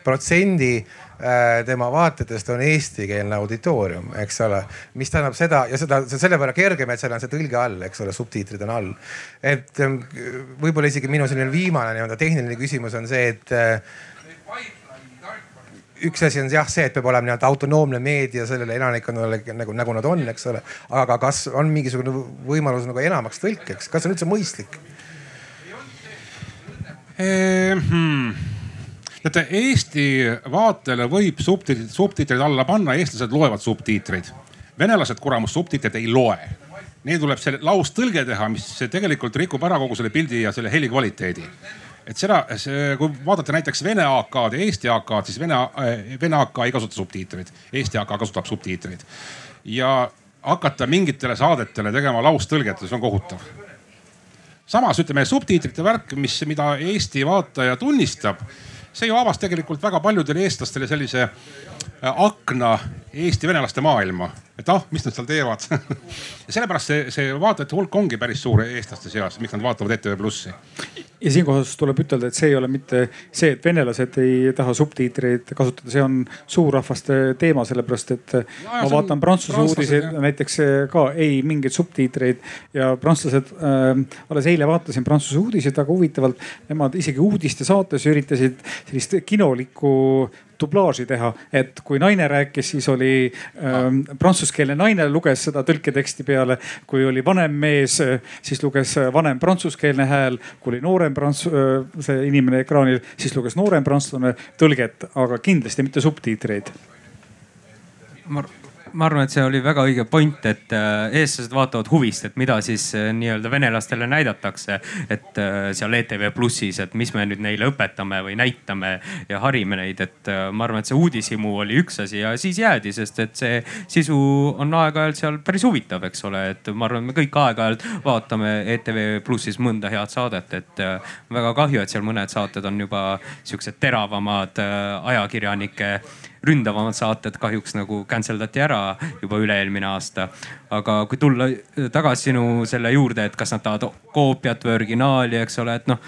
protsendi tema vaatajatest on eestikeelne auditoorium, eks ole. mis tähendab seda ja seda, see on selle võrra kergem, et seal on see tõlge all, eks ole, subtiitrid on all. et võib-olla isegi minu selline viimane nii-öelda tehniline küsimus on see, et üks asi on jah see, et peab olema nii-öelda autonoomne meedia sellele elanikkonnale nagu, nagu nad on, eks ole. aga kas on mingisugune võimalus nagu enamaks tõlkeks, kas see on üldse mõistlik? Hmm. Teate, Eesti vaatajale võib subtiitrid, subtiitrid alla panna, eestlased loevad subtiitreid. venelased kuramus subtiitreid ei loe. Neil tuleb see laustõlge teha, mis tegelikult rikub ära kogu selle pildi ja selle heli kvaliteedi et seda, kui vaadata näiteks Vene AK-d ja Eesti AK-d, siis Vene, Vene AK ei kasuta subtiitreid, Eesti AK kasutab subtiitreid. ja hakata mingitele saadetele tegema laustõlget, see on kohutav. samas ütleme subtiitrite värk, mis, mida Eesti vaataja tunnistab, see ju avas tegelikult väga paljudele eestlastele sellise akna Eesti venelaste maailma, et ah, mis nad seal teevad. Ja sellepärast see, see vaatajate hulk ongi päris suur eestlaste seas, miks nad vaatavad ETV Plussi. ja siinkohal tuleb ütelda, et see ei ole mitte see, et venelased ei taha subtiitreid kasutada, see on suurrahvaste teema, sellepärast et ja, ja, ma vaatan prantsuse uudiseid näiteks ka ei mingeid subtiitreid. Ja prantslased äh,, alles eile vaatasin prantsuse uudiseid, aga huvitavalt nemad isegi uudiste saates üritasid sellist kinolikku dublaaži teha, et kui naine rääkis, siis oli ähm, prantsuskeelne naine luges seda tõlketeksti peale. kui oli vanem mees, siis luges vanem prantsuskeelne hääl. kui oli noorem prants-, see inimene ekraanil, siis luges noorem prantslane tõlget, aga kindlasti mitte subtiitreid ma arvan, et see oli väga õige point, et äh, eestlased vaatavad huvist, et mida siis äh, nii-öelda venelastele näidatakse. et äh, seal ETV Plussis, et mis me nüüd neile õpetame või näitame ja harime neid, et ma arvan, et see uudishimu oli üks asi ja siis jäädi, sest et see sisu on aeg-ajalt seal päris huvitav, eks ole, et ma arvan, me kõik aeg-ajalt vaatame ETV Plussis mõnda head saadet, et väga kahju, et seal mõned saated on juba siuksed teravamad ajakirjanike ründavamad saated kahjuks nagu cancel dati ära juba üle-eelmine aasta. aga kui tulla tagasi sinu selle juurde, et kas nad tahavad koopiat või originaali, eks ole, et noh,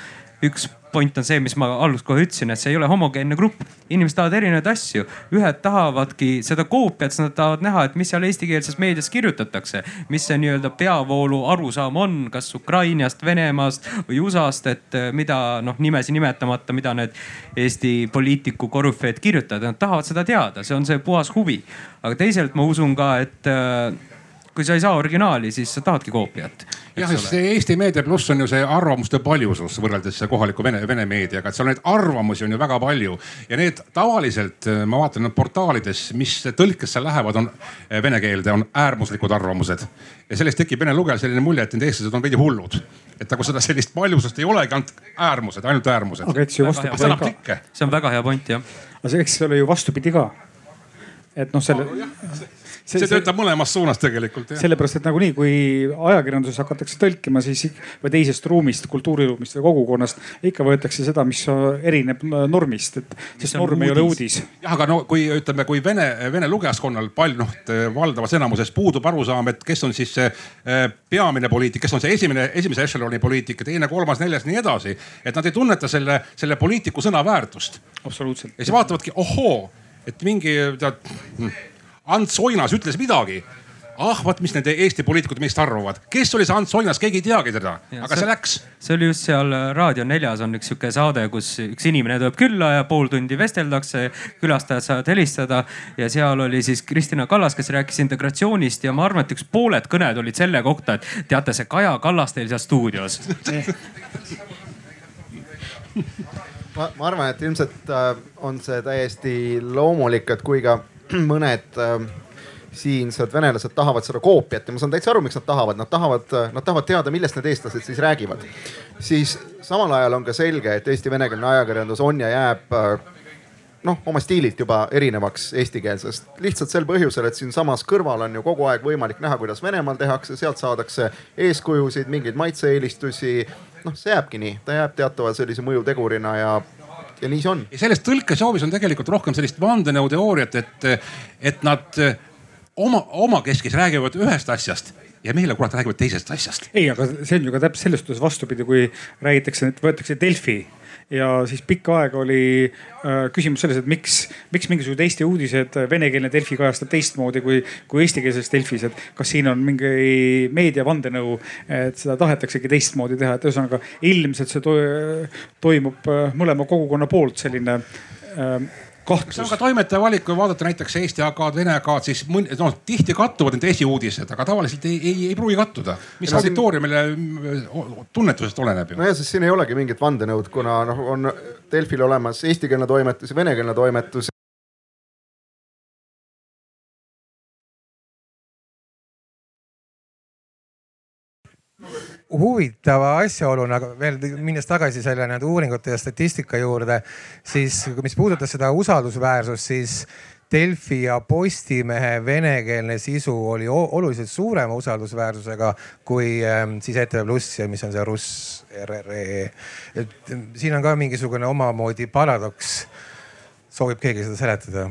üks point on see, mis ma alguses kohe ütlesin, et see ei ole homogeenne grupp. inimesed tahavad erinevaid asju, ühed tahavadki seda koopiat, sest nad tahavad näha, et mis seal eestikeelses meedias kirjutatakse. mis see nii-öelda peavoolu arusaam on, kas Ukrainast, Venemaast või USA-st, et eh, mida noh nimesi nimetamata, mida need Eesti poliitiku korüfeed kirjutavad, nad tahavad seda teada, see on see puhas huvi. aga teisalt ma usun ka, et eh, kui sa ei saa originaali, siis sa tahadki koopiat. jah, sest see Eesti Meedia pluss on ju see arvamuste paljusus võrreldes kohaliku vene, vene meediaga, et seal neid arvamusi on ju väga palju. ja need tavaliselt, ma vaatan portaalides, mis tõlkesse lähevad, on vene keelde, on äärmuslikud arvamused. ja sellest tekib vene lugejal selline mulje, et need eestlased on veidi hullud. et nagu seda sellist paljusust ei olegi, ainult äärmused, ainult äärmused. aga eks ju ka. see on väga hea point jah. aga eks see ole ju vastupidi ka. et noh, selle oh, see, see töötab mõlemas suunas tegelikult. sellepärast, et nagunii, kui ajakirjanduses hakatakse tõlkima, siis või teisest ruumist, kultuuriruumist või kogukonnast ikka võetakse seda, mis erineb normist, et sest norm ei ole uudis. jah, aga no kui ütleme, kui vene, vene lugejaskonnal palju noh, valdavas enamuses puudub arusaam, et kes on siis see eh, peamine poliitik, kes on see esimene, esimese ešeloni poliitik teine, kolmas, neljas, nii edasi. et nad ei tunneta selle, selle poliitiku sõna väärtust. absoluutselt. ja siis vaatavadki, ohoo, et mingi tead Ants Oinas ütles midagi. Ah vot, mis need Eesti poliitikud meist arvavad, kes oli see Ants Oinas, keegi ei teagi teda, aga see, see läks. see oli just seal äh, Raadio neljas on üks sihuke saade, kus üks inimene tuleb külla ja pool tundi vesteldakse, külastajad saavad helistada ja seal oli siis Kristina Kallas, kes rääkis integratsioonist ja ma arvan, et üks pooled kõned olid selle kohta, et teate, see Kaja Kallas teil seal stuudios. Ma, ma arvan, et ilmselt äh, on see täiesti loomulik, et kui ka mõned äh, siinsed venelased tahavad seda koopiat ja ma saan täitsa aru, miks nad tahavad, nad tahavad, nad tahavad teada, millest need eestlased siis räägivad. siis samal ajal on ka selge, et Eesti venekeelne ajakirjandus on ja jääb noh, oma stiililt juba erinevaks eestikeelsest. lihtsalt sel põhjusel, et siinsamas kõrval on ju kogu aeg võimalik näha, kuidas Venemaal tehakse, sealt saadakse eeskujusid, mingeid maitse-eelistusi. noh, see jääbki nii, ta jääb teatava sellise mõjutegurina ja ja nii see on. ja selles tõlkeshoovis on tegelikult rohkem sellist vandenõuteooriat, et, et nad oma, omakeskis räägivad ühest asjast ja meile kurat räägivad teisest asjast. ei, aga see on ju ka täpselt selles suhtes vastupidi, kui räägitakse, et võetakse Delfi ja siis pikka aega oli äh, küsimus selles, et miks, miks mingisugused Eesti uudised, venekeelne Delfi kajastab teistmoodi kui, kui eestikeelses Delfis, et kas siin on mingi meedia vandenõu, et seda tahetaksegi teistmoodi teha, et ühesõnaga ilmselt see to toimub äh, mõlema kogukonna poolt selline äh, kahtlus. see on ka toimetaja valik, kui vaadata näiteks Eesti AK-d, Vene AK-d, siis noh tihti kattuvad need esiuudised, aga tavaliselt ei, ei, ei pruugi kattuda. mis no, auditooriumile mm, tunnetusest oleneb ju. nojah, sest siin ei olegi mingit vandenõud, kuna noh, on Delfil olemas eestikeelne toimetus ja venekeelne toimetus huvitava asjaoluna veel minnes tagasi selle nende uuringute ja statistika juurde, siis mis puudutas seda usaldusväärsust, siis Delfi ja Postimehe venekeelne sisu oli oluliselt suurema usaldusväärsusega kui ähm, siis ETV Pluss ja mis on see Russ RRE. et siin on ka mingisugune omamoodi paradoks. soovib keegi seda seletada?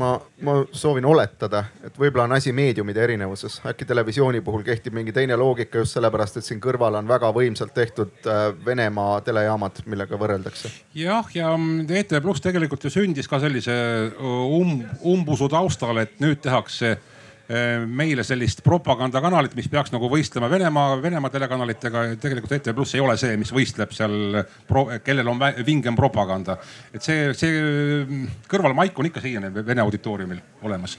Ma, ma soovin oletada, et võib-olla on asi meediumide erinevuses, äkki televisiooni puhul kehtib mingi teine loogika just sellepärast, et siin kõrval on väga võimsalt tehtud äh, Venemaa telejaamad, millega võrreldakse. jah, ja ETV Pluss tegelikult ju sündis ka sellise um, umbusu taustal, et nüüd tehakse meile sellist propagandakanalit, mis peaks nagu võistlema Venemaa, Venemaa telekanalitega. tegelikult ETV Pluss ei ole see, mis võistleb seal, kellel on vingem propaganda. et see, see kõrvalmaik on ikka siiani Vene auditooriumil olemas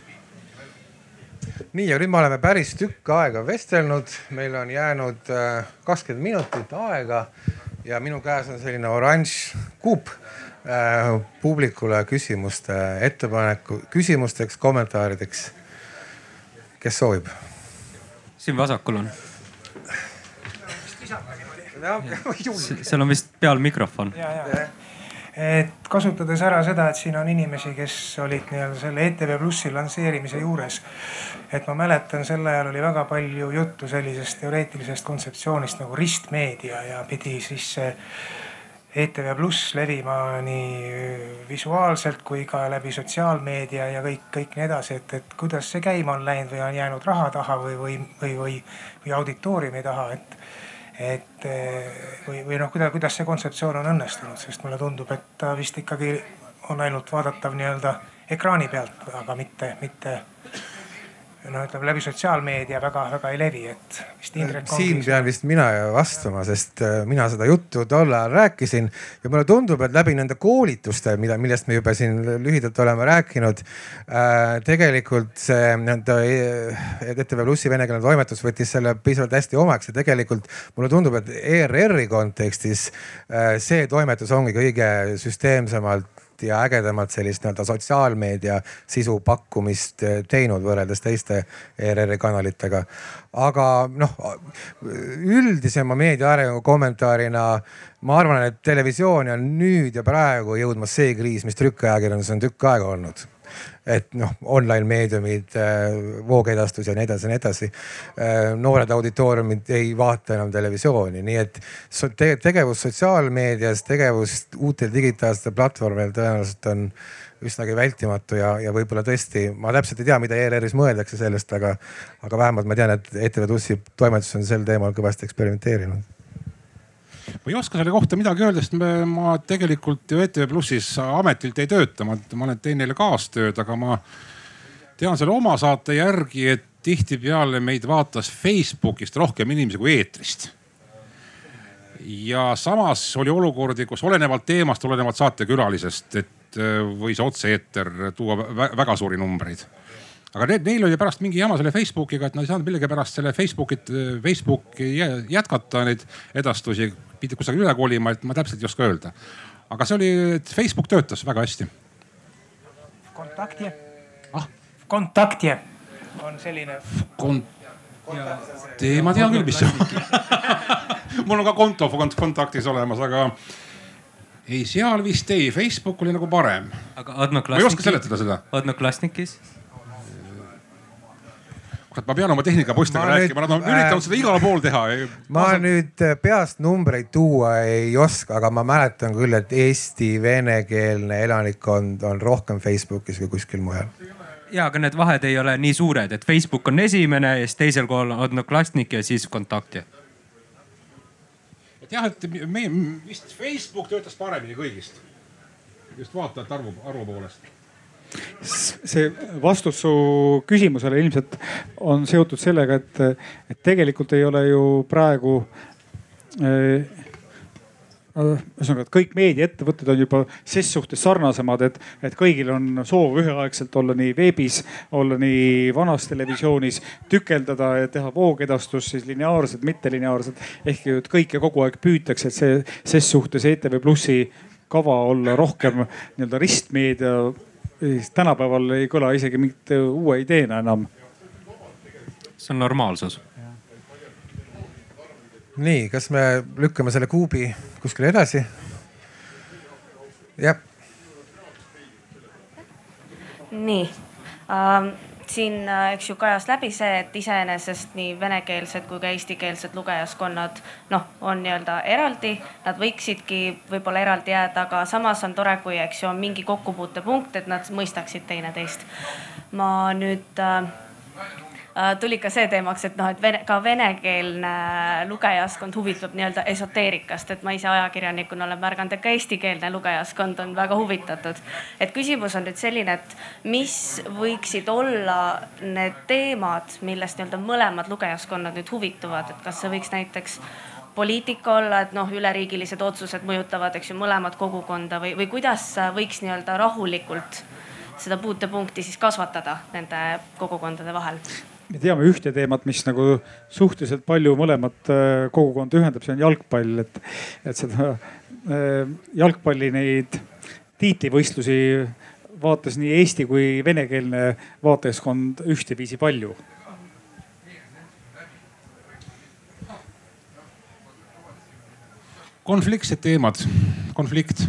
nii ja nüüd me oleme päris tükk aega vestelnud, meil on jäänud äh, kakskümmend minutit aega ja minu käes on selline oranž kuup äh, publikule küsimuste ettepaneku, küsimusteks, kommentaarideks kes soovib? siin vasakul on. seal on vist peal mikrofon. et kasutades ära seda, et siin on inimesi, kes olid nii-öelda selle ETV Plussi lansseerimise juures. et ma mäletan, sel ajal oli väga palju juttu sellisest teoreetilisest kontseptsioonist nagu ristmeedia ja pidi siis ETV Pluss levima nii visuaalselt kui ka läbi sotsiaalmeedia ja kõik, kõik nii edasi, et, et kuidas see käima on läinud või on jäänud raha taha või, või, või, või, või auditooriumi taha, et. et või, või noh, kuidas, kuidas see kontseptsioon on õnnestunud, sest mulle tundub, et ta vist ikkagi on ainult vaadatav nii-öelda ekraani pealt, aga mitte, mitte no ütleme läbi sotsiaalmeedia väga-väga ei levi, et vist Indrek. siin pean vist mina vastama, sest äh, mina seda juttu tol ajal rääkisin ja mulle tundub, et läbi nende koolituste, mida, millest me juba siin lühidalt oleme rääkinud äh,. tegelikult see nii-öelda ETV äh, Plussi venekeelne toimetus võttis selle piisavalt hästi omaks ja tegelikult mulle tundub, et ERR-i kontekstis äh, see toimetus ongi kõige süsteemsemalt ja ägedamalt sellist nii-öelda sotsiaalmeedia sisu pakkumist eh, teinud võrreldes teiste ERR-i kanalitega. aga noh, üldisema meedia arengu kommentaarina ma arvan, et televisiooni on nüüd ja praegu jõudmas see kriis, mis trükkajakirjanduses on tükk aega olnud et noh, online meediumid, äh, voogedastus ja nii edasi ja nii edasi. Äh, noored auditooriumid ei vaata enam televisiooni, nii et tegevus sotsiaalmeedias, tegevus uutel digitaalsetel platvormidel tõenäoliselt on üsnagi vältimatu ja, ja võib-olla tõesti, ma täpselt ei tea, mida ERR-is mõeldakse sellest, aga, aga vähemalt ma tean, et ETV Plussi toimetus on sel teemal kõvasti eksperimenteerinud ma ei oska selle kohta midagi öelda, sest me, ma tegelikult ju ETV Plussis ametilt ei tööta, ma, ma olen teinud neile kaastööd, aga ma tean selle oma saate järgi, et tihtipeale meid vaatas Facebookist rohkem inimesi kui eetrist. ja samas oli olukordi, kus olenevalt teemast, olenevalt saatekülalisest, et äh, võis otse-eeter tuua väga suuri numbreid. Aga need, neil oli pärast mingi jama selle Facebookiga, et nad ei saanud millegipärast selle Facebookit, Facebooki jätkata neid edastusi, pidi kusagile üle kolima, et ma täpselt ei oska öelda. aga see oli, et Facebook töötas väga hästi. kontakti? ah, Kontaktje on selline. Kont-, ma tean küll, mis see on mul on ka konto kontaktis olemas, aga ei, seal vist ei, Facebook oli nagu parem. aga Odnoklassnikis? ma ei oska seletada seda. Odnoklassnikis? Kurat, ma pean oma tehnikapoistega rääkima, nad on üritanud äh, seda igal pool teha. ma nüüd äh, peast numbreid tuua ei oska, aga ma mäletan küll, et Eesti venekeelne elanikkond on rohkem Facebookis kui kuskil mujal ja, aga need vahed ei ole nii suured, et Facebook on esimene ja siis teisel kohal on Odnoklassnik ja siis Kontaktja. et jah, et meie vist Facebook töötas paremini kõigist. just vaatajate arvu, arvu poolest see vastus su küsimusele ilmselt on seotud sellega, et, et tegelikult ei ole ju praegu äh, ühesõnaga, et kõik meediaettevõtted on juba ses suhtes sarnasemad, et, et kõigil on soov üheaegselt olla nii veebis, olla nii vanas televisioonis, tükeldada ja teha voogedastust siis lineaarselt, mittelineaarselt. ehk et kõike kogu aeg püütakse, et see ses suhtes ETV Plussi kava olla rohkem nii-öelda ristmeedia siis tänapäeval ei kõla isegi mingit uue ideena enam. see on normaalsus. nii, kas me lükkame selle kuubi kuskile edasi? jah. nii um siin, äh, eks ju, kajas läbi see, et iseenesest nii venekeelsed kui ka eestikeelsed lugejaskonnad noh, on nii-öelda eraldi, nad võiksidki võib-olla eraldi jääda, aga samas on tore, kui, eks ju, on mingi kokkupuutepunkt, et nad mõistaksid teineteist. ma nüüd äh, tuli ka see teemaks, et noh, et vene, ka venekeelne lugejaskond huvitub nii-öelda esoteerikast, et ma ise ajakirjanikuna olen märganud, et ka eestikeelne lugejaskond on väga huvitatud. et küsimus on nüüd selline, et mis võiksid olla need teemad, millest nii-öelda mõlemad lugejaskonnad nüüd huvituvad, et kas see võiks näiteks poliitika olla, et noh, üleriigilised otsused mõjutavad, eks ju, mõlemat kogukonda või, või kuidas võiks nii-öelda rahulikult seda puutepunkti siis kasvatada nende kogukondade vahel? Me teame ühte teemat, mis nagu suhteliselt palju mõlemat äh, kogukonda ühendab, see on jalgpall, et, et seda äh, jalgpalli neid tiitlivõistlusi vaatas nii eesti kui venekeelne vaatajaskond ühteviisi palju. konfliktsed teemad, konflikt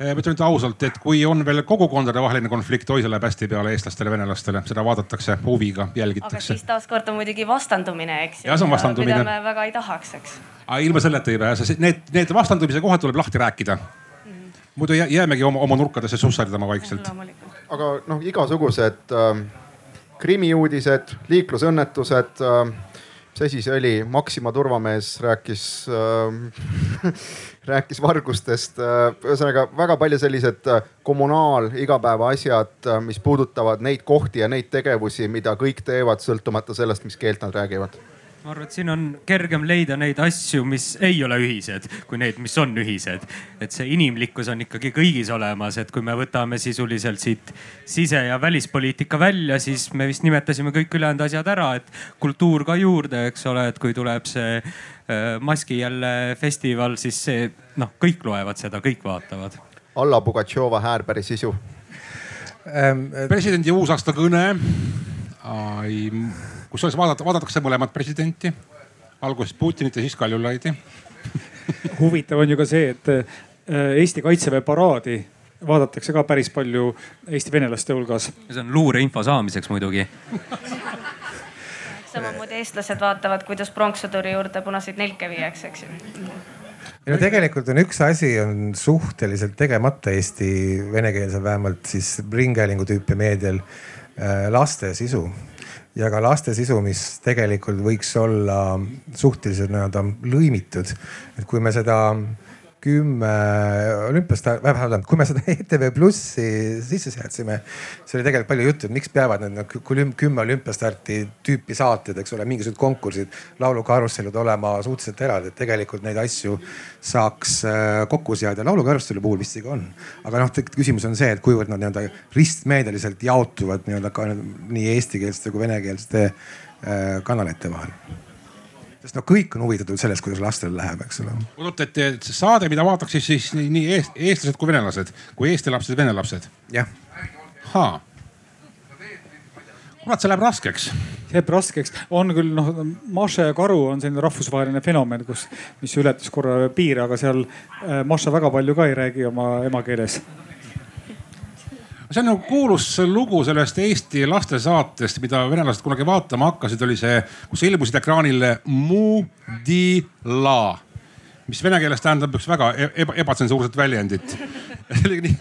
ma ütlen nüüd ausalt, et kui on veel kogukondade vaheline konflikt, oi see läheb hästi peale eestlastele, venelastele, seda vaadatakse huviga, jälgitakse. aga siis taaskord on muidugi vastandumine, eks ju. jah, see on vastandumine. mida me väga ei tahaks, eks. aga ilma selleta ei pääse, need, need vastandumise kohad tuleb lahti rääkida mm. -hmm. muidu jäämegi oma, oma nurkadesse susserdama vaikselt. aga noh, igasugused äh, krimiuudised, liiklusõnnetused äh, mis asi see oli, Maxima turvamees rääkis äh, rääkis vargustest. Äh, ühesõnaga väga palju sellised äh, kommunaal igapäevaasjad, äh, mis puudutavad neid kohti ja neid tegevusi, mida kõik teevad, sõltumata sellest, mis keelt nad räägivad ma arvan, et siin on kergem leida neid asju, mis ei ole ühised, kui neid, mis on ühised. et see inimlikkus on ikkagi kõigis olemas, et kui me võtame sisuliselt siit sise- ja välispoliitika välja, siis me vist nimetasime kõik ülejäänud asjad ära, et kultuur ka juurde, eks ole, et kui tuleb see äh, maski jälle festival, siis see noh, kõik loevad seda, kõik vaatavad. Alla Pugatšova Häärbergi sisu ähm,. presidendi uusaastakõne kusjuures vaadata, vaadatakse mõlemat presidenti. alguses Putinit ja siis Kaljulaidi huvitav on ju ka see, et äh, Eesti kaitseväe paraadi vaadatakse ka päris palju Eesti venelaste hulgas. see on luureinfo saamiseks muidugi samamoodi eestlased vaatavad, kuidas pronkssõduri juurde punaseid nelke viiakse, eks ju no tegelikult on üks asi on suhteliselt tegemata Eesti venekeelsel, vähemalt siis ringhäälingu tüüpi meedial laste sisu ja ka laste sisu, mis tegelikult võiks olla suhteliselt nii-öelda lõimitud. et kui me seda kümme olümpiast, vähemalt kui me seda ETV Plussi sisse seadsime, siis oli tegelikult palju juttu, et miks peavad need nagu kümme olümpiastarti tüüpi saated, eks ole, mingisugused konkursid, laulukarussellid olema suhteliselt eraldi, et tegelikult neid asju saaks äh, kokku seada. laulukarusselli puhul vist ikka on, aga noh, küsimus on see, et kuivõrd nad nii-öelda ristmeedialiselt jaotuvad nii-öelda ka nii eestikeelsete kui venekeelsete äh, kanalite vahel sest no kõik on huvitatud sellest, kuidas lastel läheb, eks ole. oot, et see saade, mida vaadatakse siis nii eest, eestlased kui venelased, kui eesti lapsed, vene lapsed? jah. kurat, see läheb raskeks. see jääb raskeks, on küll noh, Maša ja karu on selline rahvusvaheline fenomen, kus, mis ületas korra piire, aga seal äh, Maša väga palju ka ei räägi oma emakeeles see on nagu kuulus lugu sellest Eesti lastesaatest, mida venelased kunagi vaatama hakkasid, oli see, kus ilmusid ekraanile Mu di la, mis vene keeles tähendab üks väga e-, eba, ebatsensuurset väljendit. See oli nii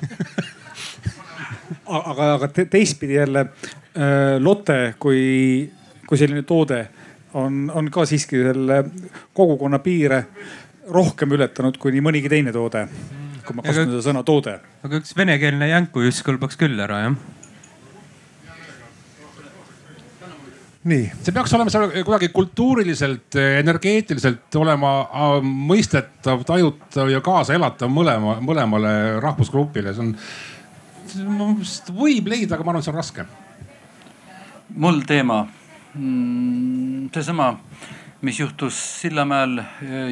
aga, aga teistpidi jälle äh, Lotte kui, kui selline toode on, on ka siiski selle kogukonna piire rohkem ületanud kui nii mõnigi teine toode kui ma kasutan seda sõna toode. aga üks venekeelne jänkujuss kõlbaks küll ära jah? Nii, see peaks olema seal kuidagi kultuuriliselt, energeetiliselt olema äh, mõistetav, tajutav ja kaasaelatav mõlema, mõlemale rahvusgrupile, see on, võib leida, aga ma arvan, see on raske. mul teema, mm, seesama, mis juhtus Sillamäel,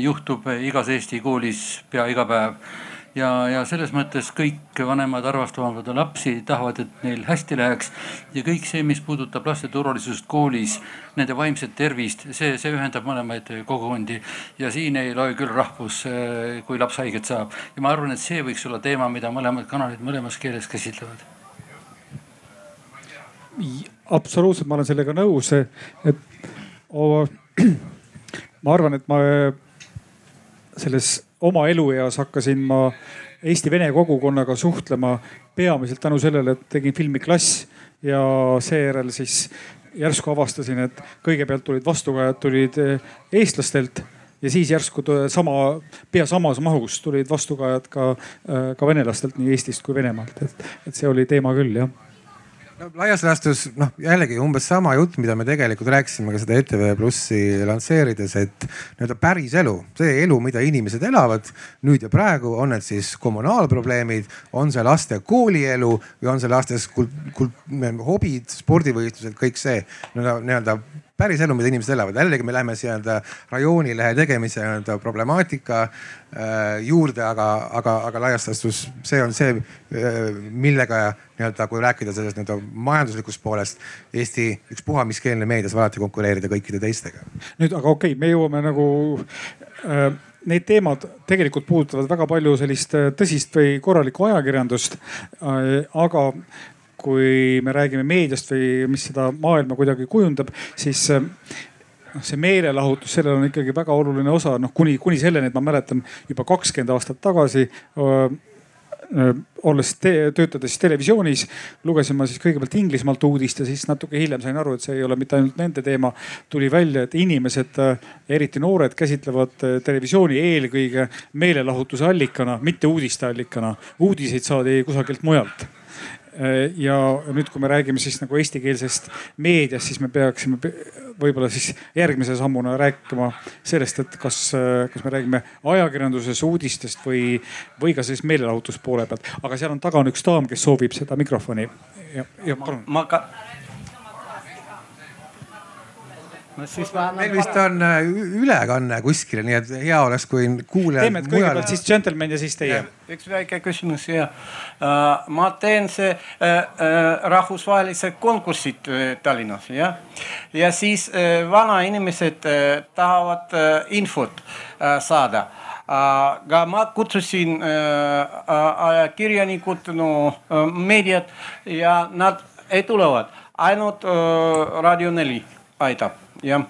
juhtub igas Eesti koolis pea iga päev ja, ja selles mõttes kõik vanemad armastavad lapsi, tahavad, et neil hästi läheks. ja kõik see, mis puudutab laste turvalisust koolis, nende vaimset tervist, see, see ühendab mõlemaid kogukondi. ja siin ei loe küll rahvus, kui laps haiget saab. ja ma arvan, et see võiks olla teema, mida mõlemad kanalid mõlemas keeles käsitlevad. absoluutselt, ma olen sellega nõus, et oh, ma arvan, et ma selles oma elueas hakkasin ma Eesti-Vene kogukonnaga suhtlema peamiselt tänu sellele, et tegin filmi Klass ja seejärel siis järsku avastasin, et kõigepealt tulid vastukajad tulid eh, eestlastelt ja siis järsku sama, pea samas mahus tulid vastukajad ka, eh, ka venelastelt nii Eestist kui Venemaalt, et, et see oli teema küll jah no laias laastus noh, jällegi umbes sama jutt, mida me tegelikult rääkisime ka seda ETV Plussi lansseerides, et nii-öelda päris elu, see elu, mida inimesed elavad nüüd ja praegu, on need siis kommunaalprobleemid, on see laste koolielu või on see lastes kult, kult, hobid, spordivõistlused, kõik see nii-öelda päris elu, mida inimesed elavad. jällegi me läheme nii-öelda rajoonilehe tegemise nii-öelda problemaatika äh, juurde, aga, aga, aga laias laastus see on see, äh, millega nii-öelda, kui rääkida sellest nii-öelda majanduslikust poolest, Eesti ükspuha mis keelne meedia saab alati konkureerida kõikide teistega. nüüd, aga okei okay,, me jõuame nagu äh, need teemad tegelikult puudutavad väga palju sellist äh, tõsist või korralikku ajakirjandust äh,. aga kui me räägime meediast või mis seda maailma kuidagi kujundab, siis äh, noh, see meelelahutus, sellel on ikkagi väga oluline osa, noh kuni, kuni selleni, et ma mäletan juba kakskümmend aastat tagasi öö, olles te, töötades televisioonis, lugesin ma siis kõigepealt Inglismaalt uudist ja siis natuke hiljem sain aru, et see ei ole mitte ainult nende teema. tuli välja, et inimesed, eriti noored, käsitlevad televisiooni eelkõige meelelahutuse allikana, mitte uudiste allikana. uudiseid saadi kusagilt mujalt Äh, ja nüüd, kui me räägime siis nagu eestikeelsest meediast, siis me peaksime võib-olla siis järgmise sammuna rääkima sellest, et kas, äh, kas me räägime ajakirjanduses uudistest või, või ka siis meelelahutuspoole pealt. aga seal on taga on üks daam, kes soovib seda mikrofoni. ja, ja palun. ma ka no siis ma annan. meil vist on äh, ülekanne kuskil, nii et hea oleks, kui kuulajad. teeme, et kõigepealt mujal... siis džentelmen ja siis teie. üks väike küsimus ja uh, ma teen see rahvusvahelised konkursid uh, Tallinnas jah. ja siis vanainimesed tahavad infot saada aga ma kutsusin ajakirjanikud, no meediat ja nad ei tulevad, ainult Raadio neli aitab jah,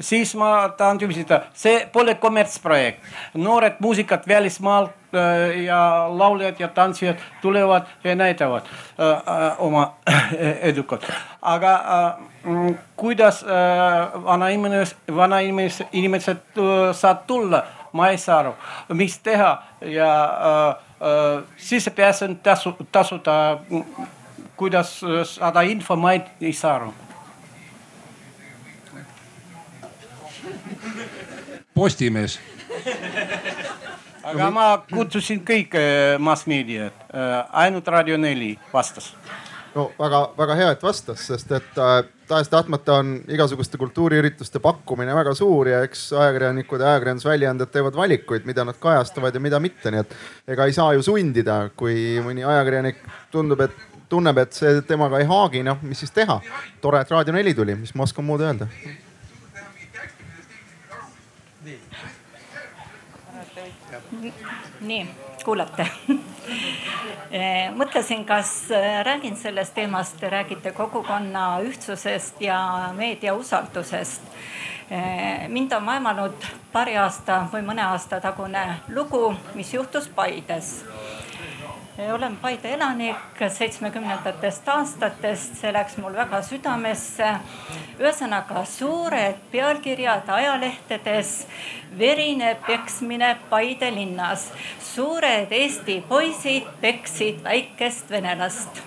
siis ma tahan küsida, see pole kommertsprojekt, noored muusikat välismaalt äh, ja lauljad ja tantsijad tulevad ja näitavad äh, äh oma edukat, aga äh, kuidas äh, vanainimene, vanainimesed, inimesed äh, saavad tulla, ma ei saa aru, mis teha? Ja äh, äh, sissepääs on tasu, tasuta. kuidas saada info, ma ei, ei saa aru Postimees. aga ma kutsusin kõik äh, mass-meediat, äh, ainult Raadio neli vastas no väga-väga hea, et vastas, sest et äh, tahes-tahtmata on igasuguste kultuuriürituste pakkumine väga suur ja eks ajakirjanikud ja ajakirjandusväljaanded teevad valikuid, mida nad kajastavad ja mida mitte, nii et ega ei saa ju sundida, kui mõni ajakirjanik tundub, et tunneb, et see temaga ei haagi, noh, mis siis teha. tore, et Raadio neli tuli, mis ma oskan muud öelda. Nii, kuulate mõtlesin, kas eh, räägin sellest teemast, te räägite kogukonna ühtsusest ja meedia usaldusest. Eh, mind on vaevanud paari aasta või mõne aasta tagune lugu, mis juhtus Paides olen Paide elanik seitsmekümnendatest aastatest, see läks mul väga südamesse. ühesõnaga suured pealkirjad ajalehtedes, verine peksmine Paide linnas. suured Eesti poisid peksid väikest venelast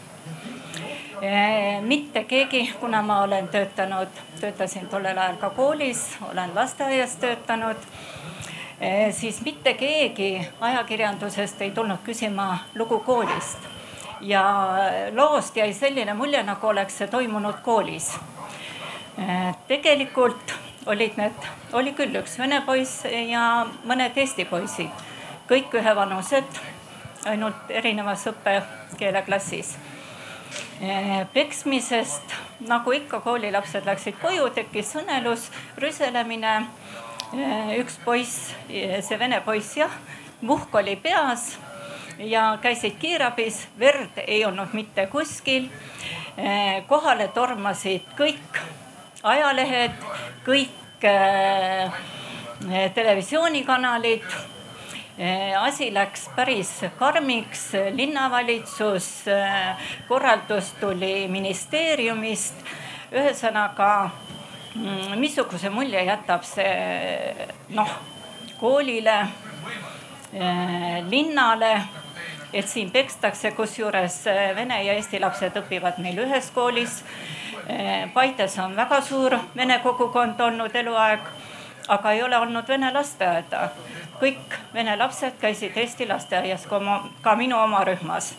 mitte keegi, kuna ma olen töötanud, töötasin tollel ajal ka koolis, olen lasteaias töötanud siis mitte keegi ajakirjandusest ei tulnud küsima lugu koolist. ja loost jäi selline mulje, nagu oleks see toimunud koolis. Eh, tegelikult olid need, oli küll üks vene poiss ja mõned eesti poisid, kõik ühevanused, ainult erinevas õppekeeleklassis eh, peksmisest, nagu ikka koolilapsed läksid koju, tekkis õnelus, rüselemine üks poiss, see vene poiss jah, muhk oli peas ja käisid kiirabis, verd ei olnud mitte kuskil. Äh, kohale tormasid kõik ajalehed, kõik äh, televisioonikanalid asi läks päris karmiks, linnavalitsus, korraldus tuli ministeeriumist. ühesõnaga missuguse mulje jätab see noh, koolile, eh, linnale, et siin pekstakse, kusjuures eh, vene ja eesti lapsed õpivad meil ühes koolis. Eh, Paides on väga suur vene kogukond olnud eluaeg, aga ei ole olnud vene lasteaeda. kõik vene lapsed käisid eesti lasteaias, ka minu oma rühmas.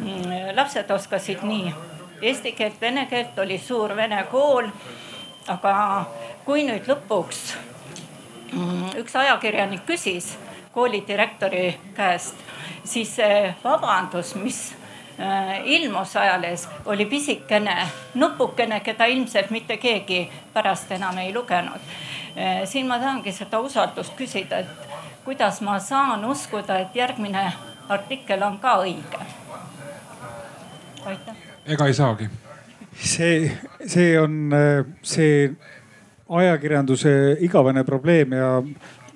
Mm, lapsed oskasid nii eesti keelt, vene keelt, oli suur vene kool aga kui nüüd lõpuks mm, üks ajakirjanik küsis koolidirektori käest, siis see vabandus, mis äh, ilmus ajalehes, oli pisikene nupukene, keda ilmselt mitte keegi pärast enam ei lugenud. Äh, siin ma tahangi seda usaldust küsida, et kuidas ma saan uskuda, et järgmine artikkel on ka õige. aitäh. ega ei saagi see, see on see ajakirjanduse igavene probleem ja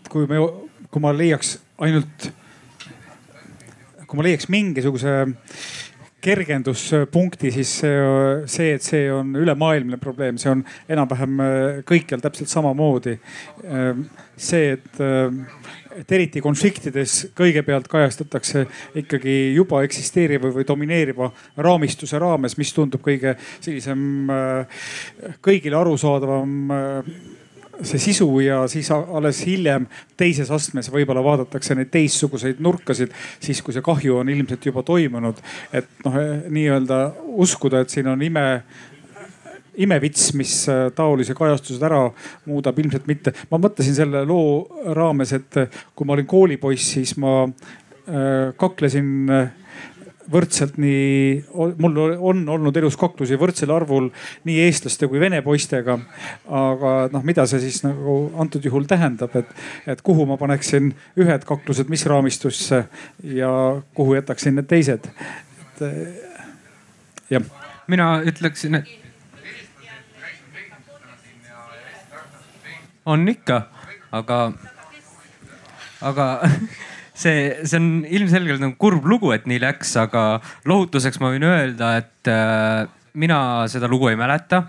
kui me, kui ma leiaks ainult, kui ma leiaks mingisuguse kergenduspunkti, siis see, et see on ülemaailmne probleem, see on enam-vähem kõikjal täpselt samamoodi. see, et et eriti konfliktides kõigepealt kajastatakse ikkagi juba eksisteeriva või domineeriva raamistuse raames, mis tundub kõige sellisem äh, kõigile arusaadavam äh, see sisu ja siis alles hiljem teises astmes võib-olla vaadatakse neid teistsuguseid nurkasid, siis kui see kahju on ilmselt juba toimunud. et noh, nii-öelda uskuda, et siin on ime imevits, mis äh, taolise kajastused ära muudab, ilmselt mitte. ma mõtlesin selle loo raames, et äh, kui ma olin koolipoiss, siis ma äh, kaklesin võrdselt nii, mul on olnud elus kaklusi võrdsel arvul nii eestlaste kui vene poistega. aga noh, mida see siis nagu antud juhul tähendab, et, et kuhu ma paneksin ühed kaklused, mis raamistusse ja kuhu jätaksin need teised. et jah. mina ütleksin, et on ikka, aga, aga see, see on ilmselgelt nagu kurb lugu, et nii läks, aga lohutuseks ma võin öelda, et äh, mina seda lugu ei mäleta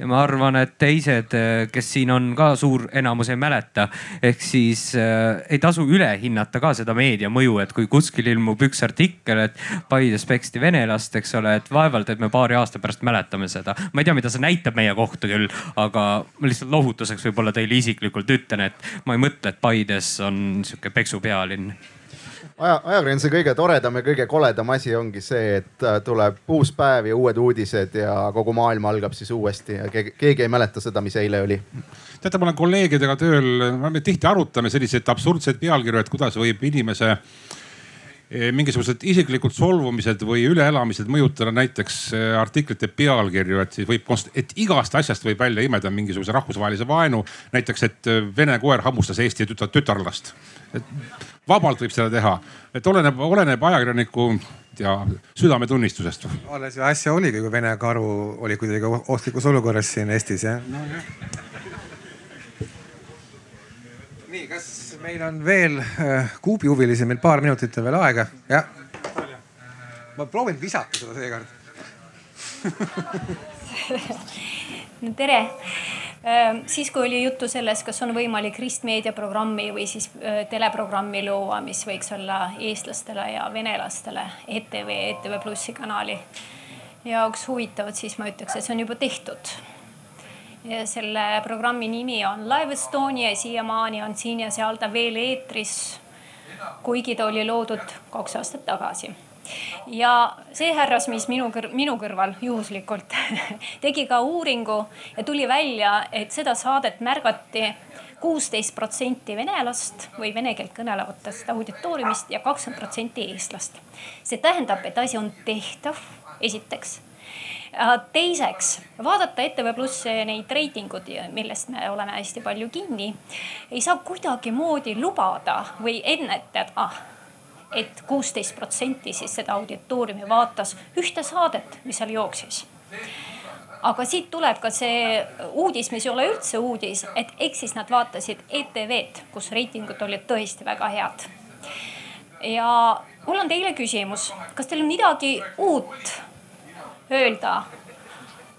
ja ma arvan, et teised, kes siin on ka suur enamus ei mäleta, ehk siis äh, ei tasu üle hinnata ka seda meedia mõju, et kui kuskil ilmub üks artikkel, et Paides peksti venelast, eks ole, et vaevalt, et me paari aasta pärast mäletame seda. ma ei tea, mida see näitab meie kohta küll, aga ma lihtsalt lohutuseks võib-olla teile isiklikult ütlen, et ma ei mõtle, et Paides on sihuke peksupealinn aja, ajakirjanduse kõige toredam ja kõige koledam asi ongi see, et äh, tuleb uus päev ja uued uudised ja kogu maailm algab siis uuesti ja keegi, keegi ei mäleta seda, mis eile oli. teate, ma olen kolleegidega tööl, me tihti arutame selliseid absurdseid pealkirju, et kuidas võib inimese eh, mingisugused isiklikud solvumised või üleelamised mõjutada näiteks eh, artiklite pealkirju, et siis võib, et igast asjast võib välja imeda mingisuguse rahvusvahelise vaenu. näiteks, et eh, vene koer hammustas Eesti tütar, tütarlast. et vabalt võib seda teha, et oleneb, oleneb ajakirjaniku ja südametunnistusest. alles ju äsja oligi, kui Vene karu oli kuidagi ohtlikus olukorras siin Eestis jah no,. nii, kas meil on veel äh, kuubihuvilisi, meil paar minutit on veel aega, jah. ma proovin visata seda seekord no tere siis, kui oli juttu sellest, kas on võimalik ristmeedia programmi või siis äh, teleprogrammi luua, mis võiks olla eestlastele ja venelastele ETV, ETV Plussi kanali jaoks huvitavad, siis ma ütleks, et see on juba tehtud ja selle programmi nimi on Live Estonia ja siiamaani on siin ja seal ta veel eetris. kuigi ta oli loodud kaks aastat tagasi ja see härrasmees minu kõr-, minu kõrval juhuslikult tegi ka uuringu ja tuli välja, et seda saadet märgati kuusteist protsenti venelast või vene keelt kõnelevatest auditooriumist ja kakskümmend protsenti eestlast. see tähendab, et asi on tehtav, esiteks teiseks, vaadata ETV Pluss neid reitingud, millest me oleme hästi palju kinni, ei saa kuidagimoodi lubada või ennetada et kuusteist protsenti siis seda auditooriumi vaatas ühte saadet, mis seal jooksis aga siit tuleb ka see uudis, mis ei ole üldse uudis, et eks siis nad vaatasid ETV-d, kus reitingud olid tõesti väga head. ja mul on teile küsimus, kas teil on midagi uut öelda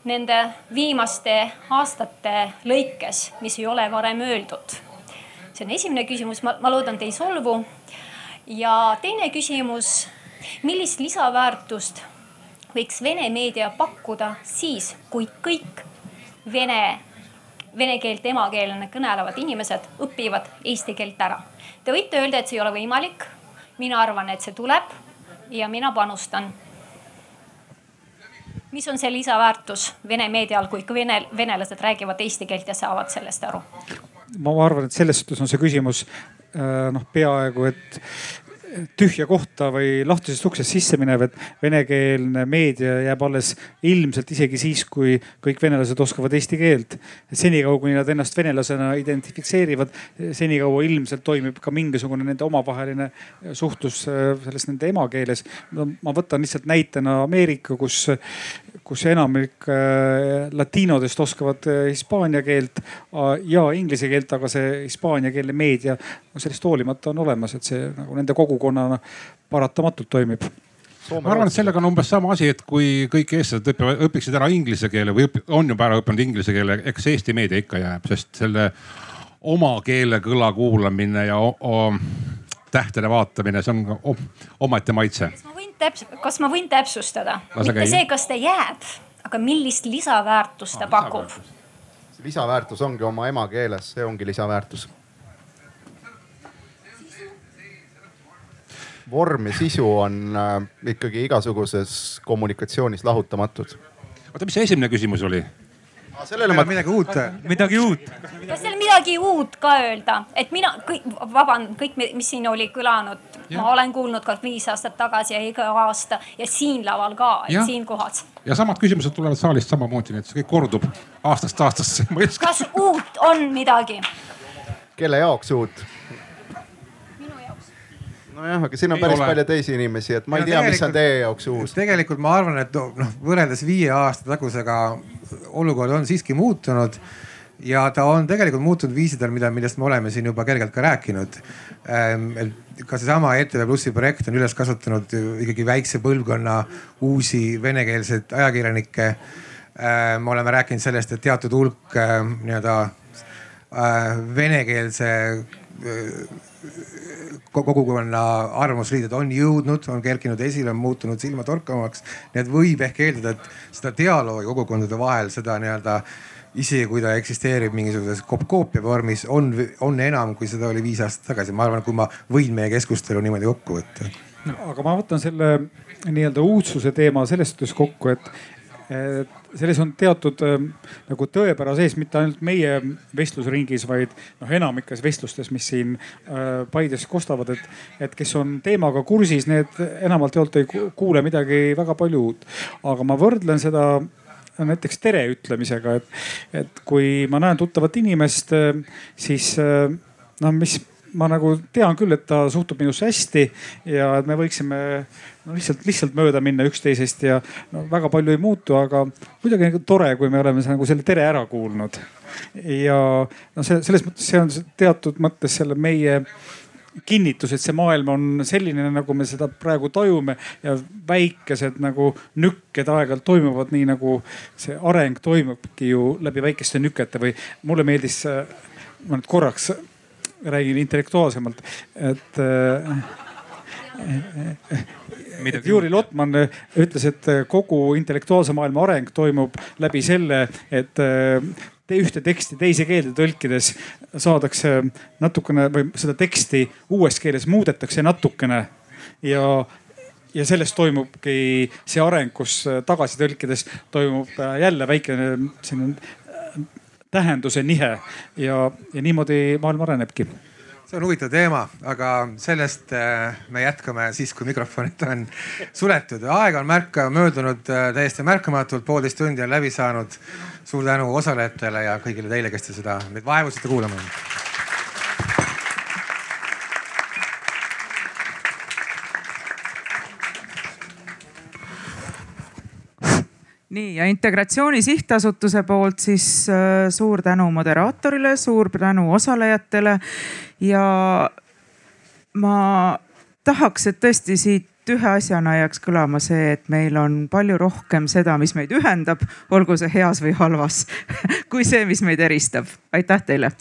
nende viimaste aastate lõikes, mis ei ole varem öeldud? see on esimene küsimus, ma, ma loodan, te ei solvu. Ja teine küsimus, millist lisaväärtust võiks Vene meedia pakkuda siis, kui kõik vene, vene keelt emakeelena kõnelevad inimesed õpivad eesti keelt ära? Te võite öelda, et see ei ole võimalik. mina arvan, et see tuleb ja mina panustan mis on see lisaväärtus Vene meedial, kui vene, venelased räägivad eesti keelt ja saavad sellest aru? ma arvan, et selles suhtes on see küsimus äh, noh, peaaegu et tühja kohta või lahtisest uksest sisse minev, et venekeelne meedia jääb alles ilmselt isegi siis, kui kõik venelased oskavad eesti keelt. senikaua, kuni nad ennast venelasena identifitseerivad, senikaua ilmselt toimib ka mingisugune nende omavaheline suhtlus äh, selles nende emakeeles. ma võtan lihtsalt näitena Ameerika, kus, kus enamik äh, latiinodest oskavad äh, hispaania keelt ja inglise keelt, aga see hispaaniakeelne meedia sellest hoolimata on olemas, et see nagu nende kogu kogukonnana paratamatult toimib. ma arvan, et sellega on umbes sama asi, et kui kõik eestlased õpivad, õpiksid ära inglise keele või õpi, on juba ära õppinud inglise keele, eks Eesti meedia ikka jääb, sest selle oma keele kõla kuulamine ja o, o, tähtede vaatamine, see on omaette maitse. kas ma võin täps-, kas ma võin täpsustada? mitte see, kas ta jääb, aga millist lisaväärtust ta ah, pakub? lisaväärtus ongi oma emakeeles, see ongi lisaväärtus vorm ja sisu on äh, ikkagi igasuguses kommunikatsioonis lahutamatud. oota, mis see esimene küsimus oli? Sellele ma midagi uut. midagi uut. kas teil midagi uut ka öelda, et mina kõik, vabandan, kõik, mis siin oli kõlanud, ma olen kuulnud ka viis aastat tagasi ja iga aasta ja siin laval ka, siin kohas. ja samad küsimused tulevad saalist samamoodi, nii et see kõik kordub aastast aastasse. kas uut on midagi? kelle jaoks uut? Nojah, aga siin on ei päris ole. palju teisi inimesi, et ma ei ja tea, mis on teie jaoks uus. tegelikult ma arvan, et noh, võrreldes viie aasta tagusega olukord on siiski muutunud ja ta on tegelikult muutunud viisidel, mida, millest me oleme siin juba kergelt ka rääkinud. Ehm, ka seesama ETV Plussi projekt on üles kasvatanud ikkagi väikse põlvkonna uusi venekeelseid ajakirjanikke. Ehm, me oleme rääkinud sellest, et teatud hulk ehm, nii-öelda äh, venekeelse kogukonna arvamusliidrid on jõudnud, on kerkinud esile, on muutunud silmatorkavamaks. nii et võib ehk eeldada, et seda dialoogi kogukondade vahel, seda nii-öelda isegi kui ta eksisteerib mingisuguses koopia vormis, on, on enam, kui seda oli viis aastat tagasi. ma arvan, kui ma võin meie keskustelu niimoodi kokku võtta no,. aga ma võtan selle nii-öelda uudsuse teema selles suhtes kokku, et selles on teatud äh, nagu tõepära sees, mitte ainult meie vestlusringis, vaid noh, enamikes vestlustes, mis siin äh, Paides kostavad, et, et kes on teemaga kursis, need enamalt jaolt ei kuule midagi väga palju uut. aga ma võrdlen seda näiteks tere ütlemisega, et, et kui ma näen tuttavat inimest, siis noh, mis ma nagu tean küll, et ta suhtub minusse hästi ja et me võiksime no lihtsalt, lihtsalt mööda minna üksteisest ja no väga palju ei muutu, aga kuidagi nagu tore, kui me oleme nagu selle tere ära kuulnud. ja no see selles mõttes, see on teatud mõttes selle meie kinnitus, et see maailm on selline, nagu me seda praegu tajume ja väikesed nagu nükked aeg-ajalt toimuvad nii nagu see areng toimubki ju läbi väikeste nükete või mulle meeldis, ma nüüd korraks räägin intellektuaalsemalt, et äh, Midagi Juri Lotman ütles, et kogu intellektuaalse maailma areng toimub läbi selle, et äh, te ühte teksti teise keelde tõlkides saadakse natukene või seda teksti uues keeles muudetakse natukene. Ja ja sellest toimubki see areng, kus tagasi tõlkides toimub jälle väikene selline tähenduse nihe ja, ja niimoodi maailm arenebki see on huvitav teema, aga sellest äh, me jätkame siis, kui mikrofonid on suletud. aeg on märka möödunud äh, täiesti märkamatult, poolteist tundi on läbi saanud. suur tänu osalejatele ja kõigile teile, kes te seda, meid vaevusite kuulama. Nii ja Integratsiooni Sihtasutuse poolt siis äh, suur tänu moderaatorile, suur tänu osalejatele ja ma tahaks, et tõesti siit ühe asjana jääks kõlama see, et meil on palju rohkem seda, mis meid ühendab, olgu see heas või halvas kui see, mis meid eristab. aitäh teile